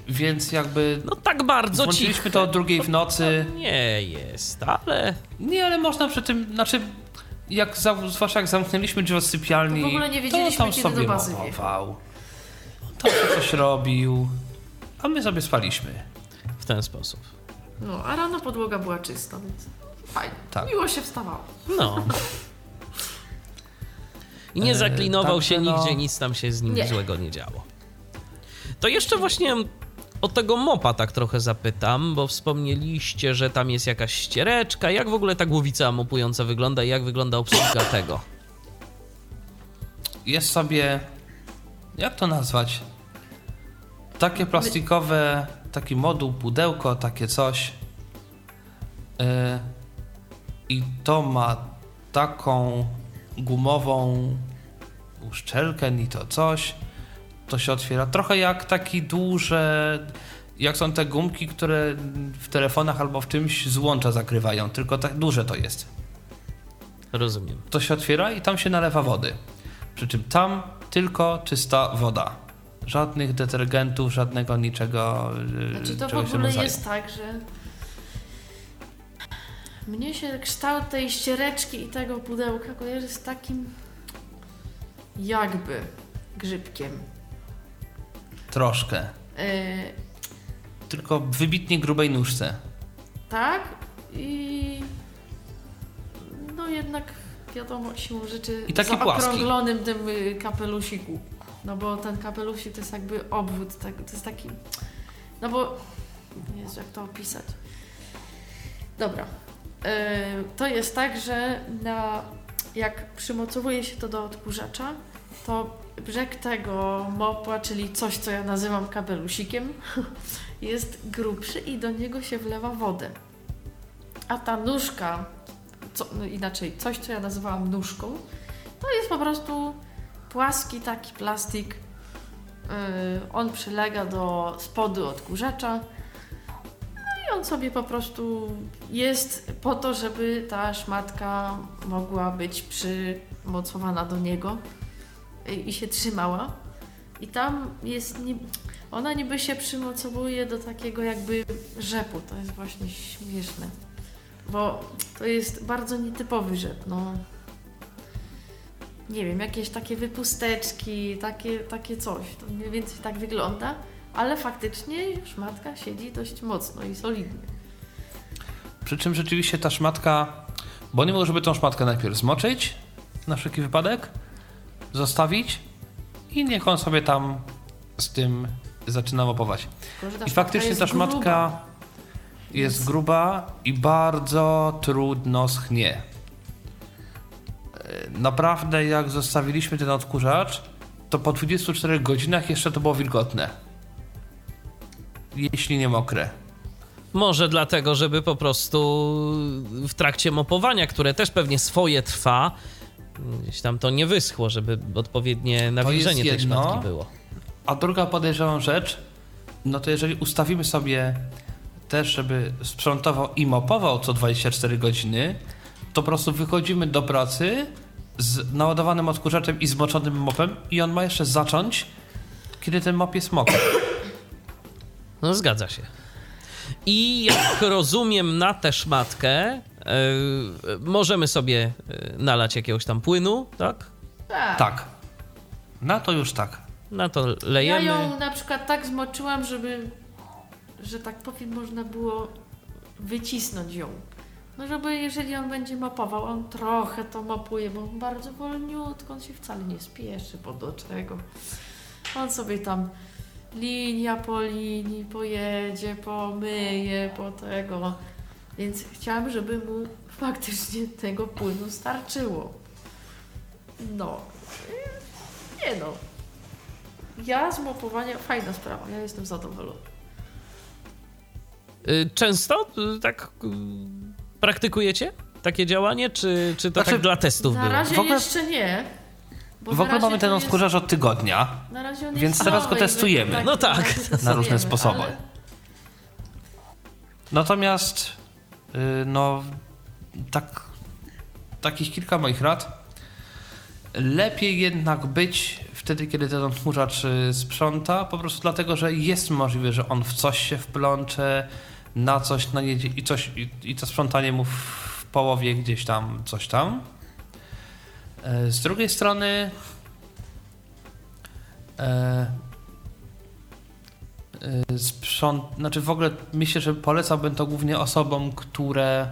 więc jakby No tak bardzo włączyliśmy cicho. to o drugiej w nocy. Nie jest, ale Nie, ale można przy tym, znaczy jak za, zwłaszcza jak zamknęliśmy drzwi od sypialni, To w ogóle nie wiedzieliśmy, to tam kiedy do sobie bazy mopował. Tam sobie coś robił, a my sobie spaliśmy. w ten sposób. No, a rano podłoga była czysta, więc fajnie. Tak. Miło się wstawało. No. I nie E, zaklinował także się no- nigdzie, nic tam się z nim Nie. złego nie działo. To jeszcze właśnie o tego mopa tak trochę zapytam, bo wspomnieliście, że tam jest jakaś ściereczka. Jak w ogóle ta głowica mopująca wygląda i jak wygląda obsługa tego? Jest sobie, jak to nazwać? Takie plastikowe, taki moduł, pudełko, takie coś. E, I to ma taką gumową uszczelkę, ni to coś. To się otwiera trochę jak taki duże, jak są te gumki, które w telefonach albo w czymś złącza zakrywają, tylko tak duże to jest Rozumiem. to się otwiera i tam się nalewa wody. Przy czym tam tylko czysta woda. Żadnych detergentów, żadnego niczego. yy, Znaczy to w ogóle rodzaju. jest tak, że mnie się kształt tej ściereczki i tego pudełka kojarzy z takim jakby grzybkiem. Troszkę. Yy, Tylko w wybitnie grubej nóżce. Tak i no jednak wiadomo siłą rzeczy I taki zaokrąglonym tym y, kapelusiku. No bo ten kapelusik to jest jakby obwód, tak, to jest taki, no bo, Jezu, jak to opisać. Dobra. E, to jest tak, że na, jak przymocowuje się to do odkurzacza, to brzeg tego mopła, czyli coś, co ja nazywam kapelusikiem, jest grubszy i do niego się wlewa wodę. A ta nóżka, co, no inaczej, coś, co ja nazywałam nóżką, to jest po prostu płaski taki plastik. Yy, on przylega do spodu odkurzacza. On sobie po prostu jest po to, żeby ta szmatka mogła być przymocowana do niego i, się trzymała. I tam jest, ona niby się przymocowuje do takiego jakby rzepu. To jest właśnie śmieszne. Bo to jest bardzo nietypowy rzep. No, nie wiem, jakieś takie wypusteczki, takie, takie coś. To mniej więcej tak wygląda, ale faktycznie szmatka siedzi dość mocno i solidnie. Przy czym rzeczywiście ta szmatka, bo nie żeby tą szmatkę najpierw zmoczyć, na wszelki wypadek, zostawić i niech on sobie tam z tym zaczyna ta I faktycznie ta szmatka gruba. jest Więc- gruba i bardzo trudno schnie. E, Naprawdę, jak zostawiliśmy ten odkurzacz, to po 24 godzinach jeszcze to było wilgotne. Jeśli nie mokre. Może dlatego, żeby po prostu w trakcie mopowania, które też pewnie swoje trwa, gdzieś tam to nie wyschło, żeby odpowiednie nawilżenie tej szmatki było. A druga podejrzewam rzecz, no to jeżeli ustawimy sobie też, żeby sprzątował i mopował co 24 godziny, to po prostu wychodzimy do pracy z naładowanym odkurzaczem i zmoczonym mopem i on ma jeszcze zacząć, kiedy ten mop jest mokry. No zgadza się. I jak rozumiem na tę szmatkę, e, możemy sobie e, nalać jakiegoś tam płynu, tak? Tak. Tak. Na to już tak. Na to Ja lejemy. ją na przykład tak zmoczyłam, żeby, że tak powiem, można było wycisnąć ją. No żeby jeżeli on będzie mopował, on trochę to mopuje, bo on bardzo wolniutko, on się wcale nie spieszy, bo do czego. On sobie tam linia po linii pojedzie, pomyje, po tego. Więc chciałam, żeby mu faktycznie tego płynu starczyło. No. Nie no. Ja z mopowania fajna sprawa, ja jestem zadowolona. Y, Często y, tak y, praktykujecie takie działanie, czy, czy to Znaczy, tak dla testów Na było? razie W ogóle- jeszcze nie. Bo W ogóle mamy ten odkurzacz od tygodnia. Na razie on więc jest teraz go testujemy. my No tak. Na różne sposoby. ale Natomiast, yy, no, tak, takich kilka moich rad. Lepiej jednak być wtedy, kiedy ten odkurzacz y, sprząta, po prostu dlatego, że jest możliwe, że on w coś się wplącze, na coś najedzie i, coś, i, i to sprzątanie mu w, w połowie gdzieś tam, coś tam. E, Z drugiej strony, e, y, sprząt... Znaczy w ogóle myślę, że polecałbym to głównie osobom, które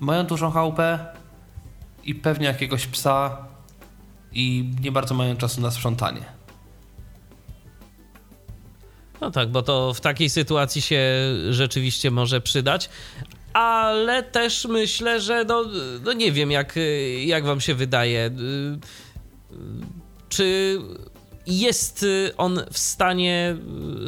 mają dużą chałupę i pewnie jakiegoś psa i nie bardzo mają czasu na sprzątanie. No tak, bo to w takiej sytuacji się rzeczywiście może przydać. Ale też myślę, że no, no nie wiem, jak, jak wam się wydaje. Czy jest on w stanie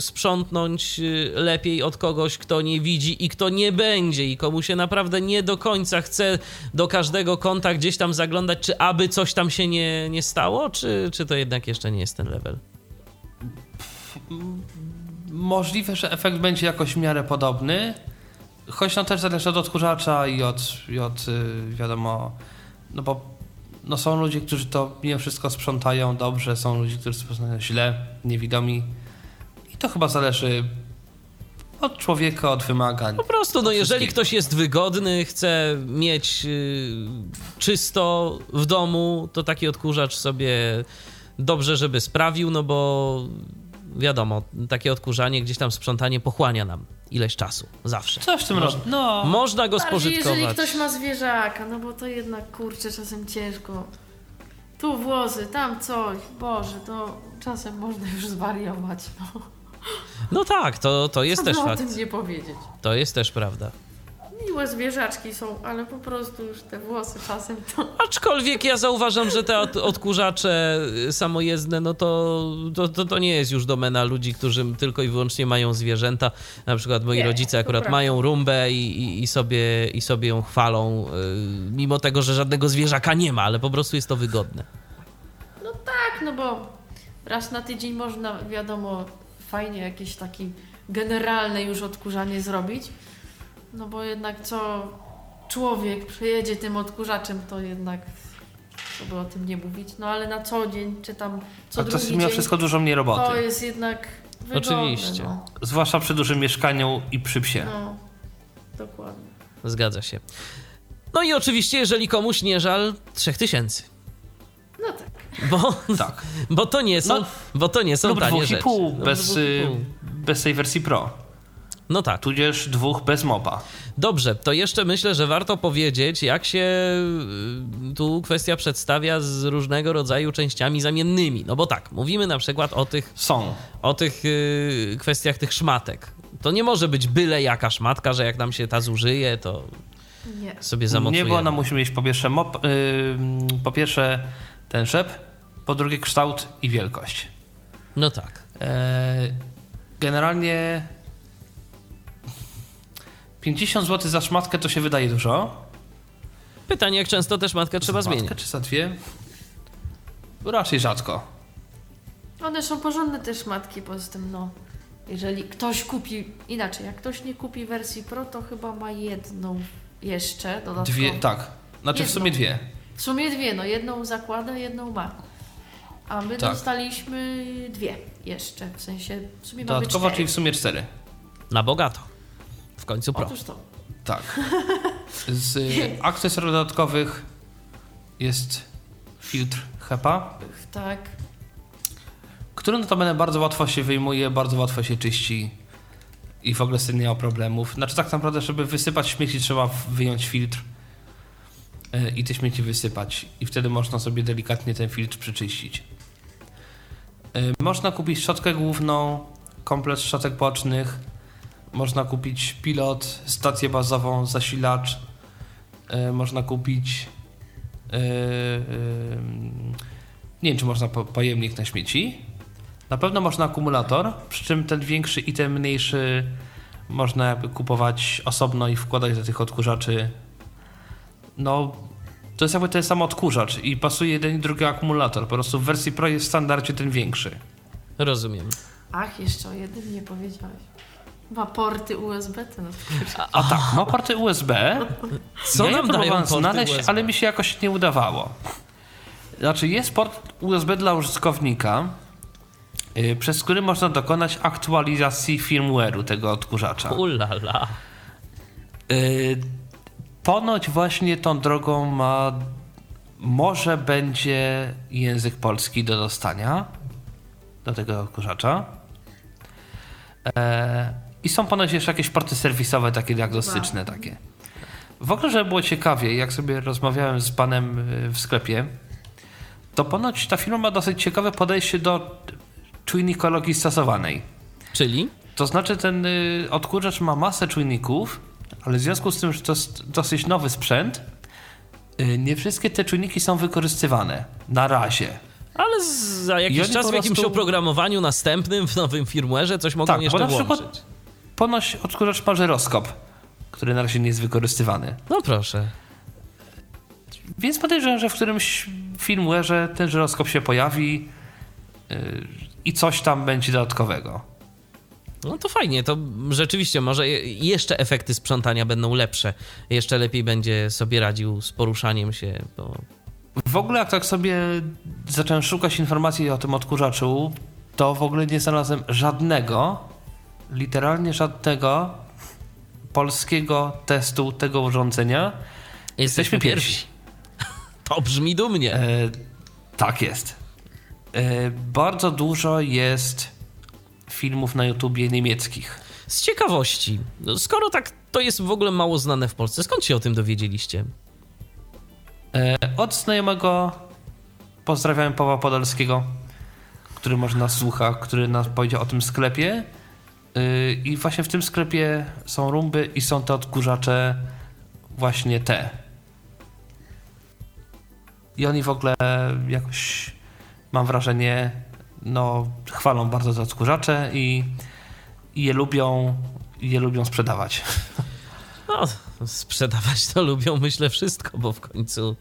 sprzątnąć lepiej od kogoś, kto nie widzi i kto nie będzie i komu się naprawdę nie do końca chce do każdego kąta gdzieś tam zaglądać, czy aby coś tam się nie, nie stało, czy, czy to jednak jeszcze nie jest ten level? Możliwe, że efekt będzie jakoś w miarę podobny, choć no też zależy od odkurzacza i od, i od y, wiadomo, no bo no są ludzie, którzy to mimo wszystko sprzątają dobrze, są ludzie, którzy sprzątają źle, niewidomi. I to chyba zależy od człowieka, od wymagań. Po prostu, no jeżeli ktoś jest wygodny, chce mieć y, czysto w domu, to taki odkurzacz sobie dobrze, żeby sprawił, no bo wiadomo, takie odkurzanie, gdzieś tam sprzątanie pochłania nam ileś czasu, zawsze. Coś w tym rodzaju. No, Można go Bardziej jeżeli spożytkować. ktoś ma zwierzaka, no bo to jednak kurczę czasem ciężko. Tu włosy, tam coś, Boże, to czasem można już zwariować. No. No tak, to, to jest Co też o fakt. tym nie powiedzieć. To jest też prawda. Miłe zwierzaczki są, ale po prostu już te włosy czasem to... Aczkolwiek ja zauważam, że te od, odkurzacze samojezdne, no to, to, to, to nie jest już domena ludzi, którzy tylko i wyłącznie mają zwierzęta. Na przykład moi Nie, rodzice akurat mają rumbę i, i, i, sobie, i sobie ją chwalą, yy, mimo tego, że żadnego zwierzaka nie ma, ale po prostu jest to wygodne. No tak, no bo raz na tydzień można, wiadomo, fajnie jakieś takie generalne już odkurzanie zrobić. No bo jednak co człowiek przejedzie tym odkurzaczem, to jednak żeby o tym nie mówić. No ale na co dzień, czy tam co a to drugi jest mimo dzień, wszystko dużo mniej to roboty. jest jednak wygodne. Oczywiście. No, Zwłaszcza przy dużym mieszkaniu i przy psie. no dokładnie. Zgadza się. No i oczywiście, jeżeli komuś nie żal 3000. No tak. Bo, Tak. bo to nie są, No, bo to nie są Lub tanie dwóch i rzeczy. pół, Lub bez, dwóch i y, pół. bez tej wersji Pro. No tak. Tudzież dwóch bez mopa. Dobrze, to jeszcze myślę, że warto powiedzieć, jak się y, tu kwestia przedstawia z różnego rodzaju częściami zamiennymi. No bo tak, mówimy na przykład o tych, Są. o tych y, kwestiach tych szmatek. To nie może być byle jaka szmatka, że jak nam się ta zużyje, to Nie. sobie zamocujemy. Nie, bo ona musi mieć po pierwsze, mop, y, po pierwsze ten szep, po drugie kształt i wielkość. No tak. E, generalnie 50 zł za szmatkę to się wydaje dużo. Pytanie, jak często też matkę trzeba Za matkę zmieniać. czy za dwie? Raczej rzadko. One są porządne te szmatki, poza tym no, jeżeli ktoś kupi, inaczej, jak ktoś nie kupi wersji Pro, to chyba ma jedną jeszcze dodatkową. Dwie, tak. Znaczy w Jedną. sumie dwie. W sumie dwie, no jedną zakłada, jedną ma. A my Tak. dostaliśmy dwie jeszcze, w sensie w sumie mamy Dodatkowo, cztery. czyli w sumie cztery. Na bogato. W końcu pro. Otóż to. Tak. Z y, akcesoriów dodatkowych jest filtr HEPA, Tak. który notabene bardzo łatwo się wyjmuje, bardzo łatwo się czyści i w ogóle z tym nie ma problemów. Znaczy tak naprawdę, żeby wysypać śmieci trzeba wyjąć filtr y, i te śmieci wysypać i wtedy można sobie delikatnie ten filtr przyczyścić. Y, Można kupić szczotkę główną, komplet szczotek bocznych, można kupić pilot, stację bazową, zasilacz, y, można kupić y, y, nie wiem czy można po, pojemnik na śmieci. Na pewno można akumulator, przy czym ten większy i ten mniejszy można jakby kupować osobno i wkładać do tych odkurzaczy. No, to jest jakby ten sam odkurzacz i pasuje jeden i drugi akumulator. Po prostu w wersji Pro jest w standardzie ten większy. Rozumiem. Ach, jeszcze o jednym nie powiedziałeś. Ma porty USB, ten odkurzacz. A tak, ma porty USB. Co ja nam dają znaleźć, USB? ale mi się jakoś nie udawało. Znaczy, jest port USB dla użytkownika, yy, przez który można dokonać aktualizacji firmware'u tego odkurzacza. Ulala. Yy, ponoć właśnie tą drogą ma. Może będzie język polski do dostania do tego odkurzacza. E, I są ponoć jeszcze jakieś porty serwisowe, takie diagnostyczne, takie. W ogóle, żeby było ciekawie, jak sobie rozmawiałem z panem y, w sklepie, to ponoć ta firma ma dosyć ciekawe podejście do czujnikologii stosowanej. Czyli? To znaczy ten y, odkurzacz ma masę czujników, ale w związku z tym, że to jest dosyć nowy sprzęt, y, nie wszystkie te czujniki są wykorzystywane. Na razie. Ale za jakiś czas w jakimś prostu- oprogramowaniu następnym, w nowym firmware'ze coś mogą Tak, bo jeszcze na włączyć. przykład- Ponoć odkurzacz ma żyroskop, który na razie nie jest wykorzystywany. No proszę. Więc podejrzewam, że w którymś firmware'ze ten żyroskop się pojawi y, i coś tam będzie dodatkowego. No to fajnie, to rzeczywiście może je- jeszcze efekty sprzątania będą lepsze. Jeszcze lepiej będzie sobie radził z poruszaniem się, bo W ogóle jak tak sobie zacząłem szukać informacji o tym odkurzaczu, to w ogóle nie znalazłem żadnego, literalnie żadnego polskiego testu tego urządzenia. jesteśmy pierwsi. To brzmi dumnie. E, tak jest. E, bardzo dużo jest filmów na YouTubie niemieckich. Z ciekawości, no skoro tak to jest w ogóle mało znane w Polsce, skąd się o tym dowiedzieliście? E, Od znajomego pozdrawiam Pawła Podolskiego, który może nas słucha, który nas powiedział o tym sklepie. Y, I właśnie w tym sklepie są rumby i są te odkurzacze właśnie te. I oni w ogóle jakoś, mam wrażenie, no chwalą bardzo te odkurzacze i, i je lubią, i je lubią sprzedawać. No, sprzedawać to lubią, myślę, wszystko, bo w końcu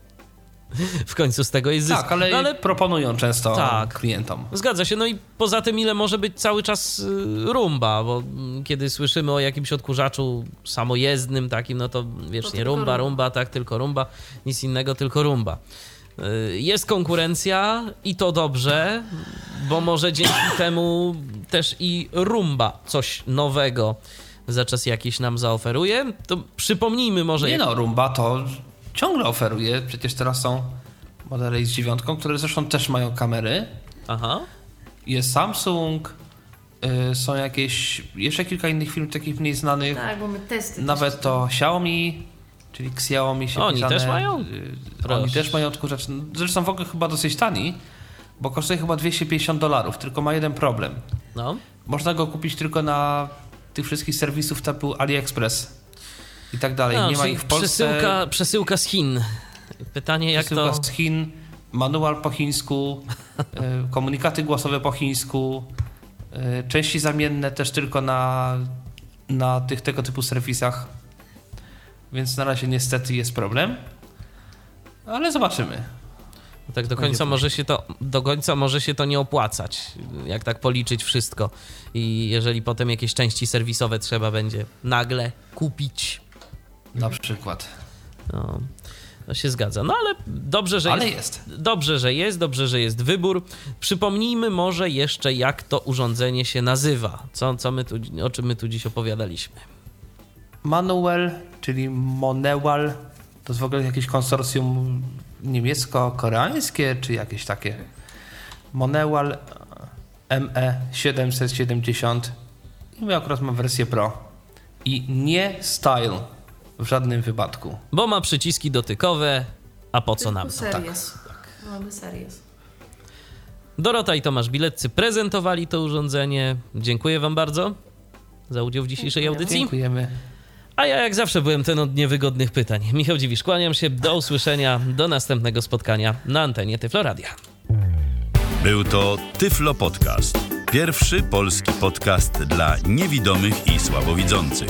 w końcu z tego jest zysk. Tak, ale, no, ale proponują często Tak. klientom. Zgadza się. No i poza tym, ile może być cały czas y, rumba, bo kiedy słyszymy o jakimś odkurzaczu samojezdnym takim, no to wiecznie tylko rumba, rumba. rumba, tak, tylko rumba, nic innego, tylko rumba. Y, Jest konkurencja i to dobrze, bo może dzięki temu też i rumba coś nowego za czas jakiś nam zaoferuje. To przypomnijmy może... Nie jak- no, Rumba to ciągle oferuje. Przecież teraz są modele z dziewiątką, które zresztą też mają kamery. Aha. Jest Samsung, y, są jakieś, jeszcze kilka innych firm takich mniej znanych. Tak, bo my testy Nawet to Xiaomi, czyli Xiaomi się Oni pisane, też mają? y, Proszę. Oni też mają odkurzacz. Zresztą w ogóle chyba dosyć tani, bo kosztuje chyba 250 dolarów, tylko ma jeden problem. No. Można go kupić tylko na tych wszystkich serwisów typu AliExpress i tak dalej. No, Nie ma ich w Polsce. Przesyłka, przesyłka z Chin. Pytanie, jak Przesyłka to... z Chin, manual po chińsku, y, komunikaty głosowe po chińsku, y, części zamienne też tylko na, na tych tego typu serwisach. Więc na razie niestety jest problem. Ale zobaczymy. Tak do końca może się to do końca może się to nie opłacać, jak tak policzyć wszystko. I jeżeli potem jakieś części serwisowe trzeba będzie nagle kupić, Na przykład. no, to się zgadza. No ale dobrze, że Ale jest, jest. Dobrze, że jest, dobrze, że jest wybór. Przypomnijmy może jeszcze, jak to urządzenie się nazywa. Co, co my tu, o czym my tu dziś opowiadaliśmy. Manuel, czyli Monewal, to jest w ogóle jakieś konsorcjum niemiecko-koreańskie, czy jakieś takie. Monewal E ME770 i my akurat mam wersję Pro. I nie Style w żadnym wypadku. Bo ma przyciski dotykowe, a po co nam to? Series. Tak. Mamy series. Dorota i Tomasz Bileccy prezentowali to urządzenie. Dziękuję Wam bardzo za udział w dzisiejszej Dziękuję. audycji. Dziękujemy. A ja jak zawsze byłem ten od niewygodnych pytań. Michał Dziwisz, kłaniam się. Do usłyszenia. Do następnego spotkania na antenie Tyfloradia. Był to Tyflo Podcast. Pierwszy polski podcast dla niewidomych i słabowidzących.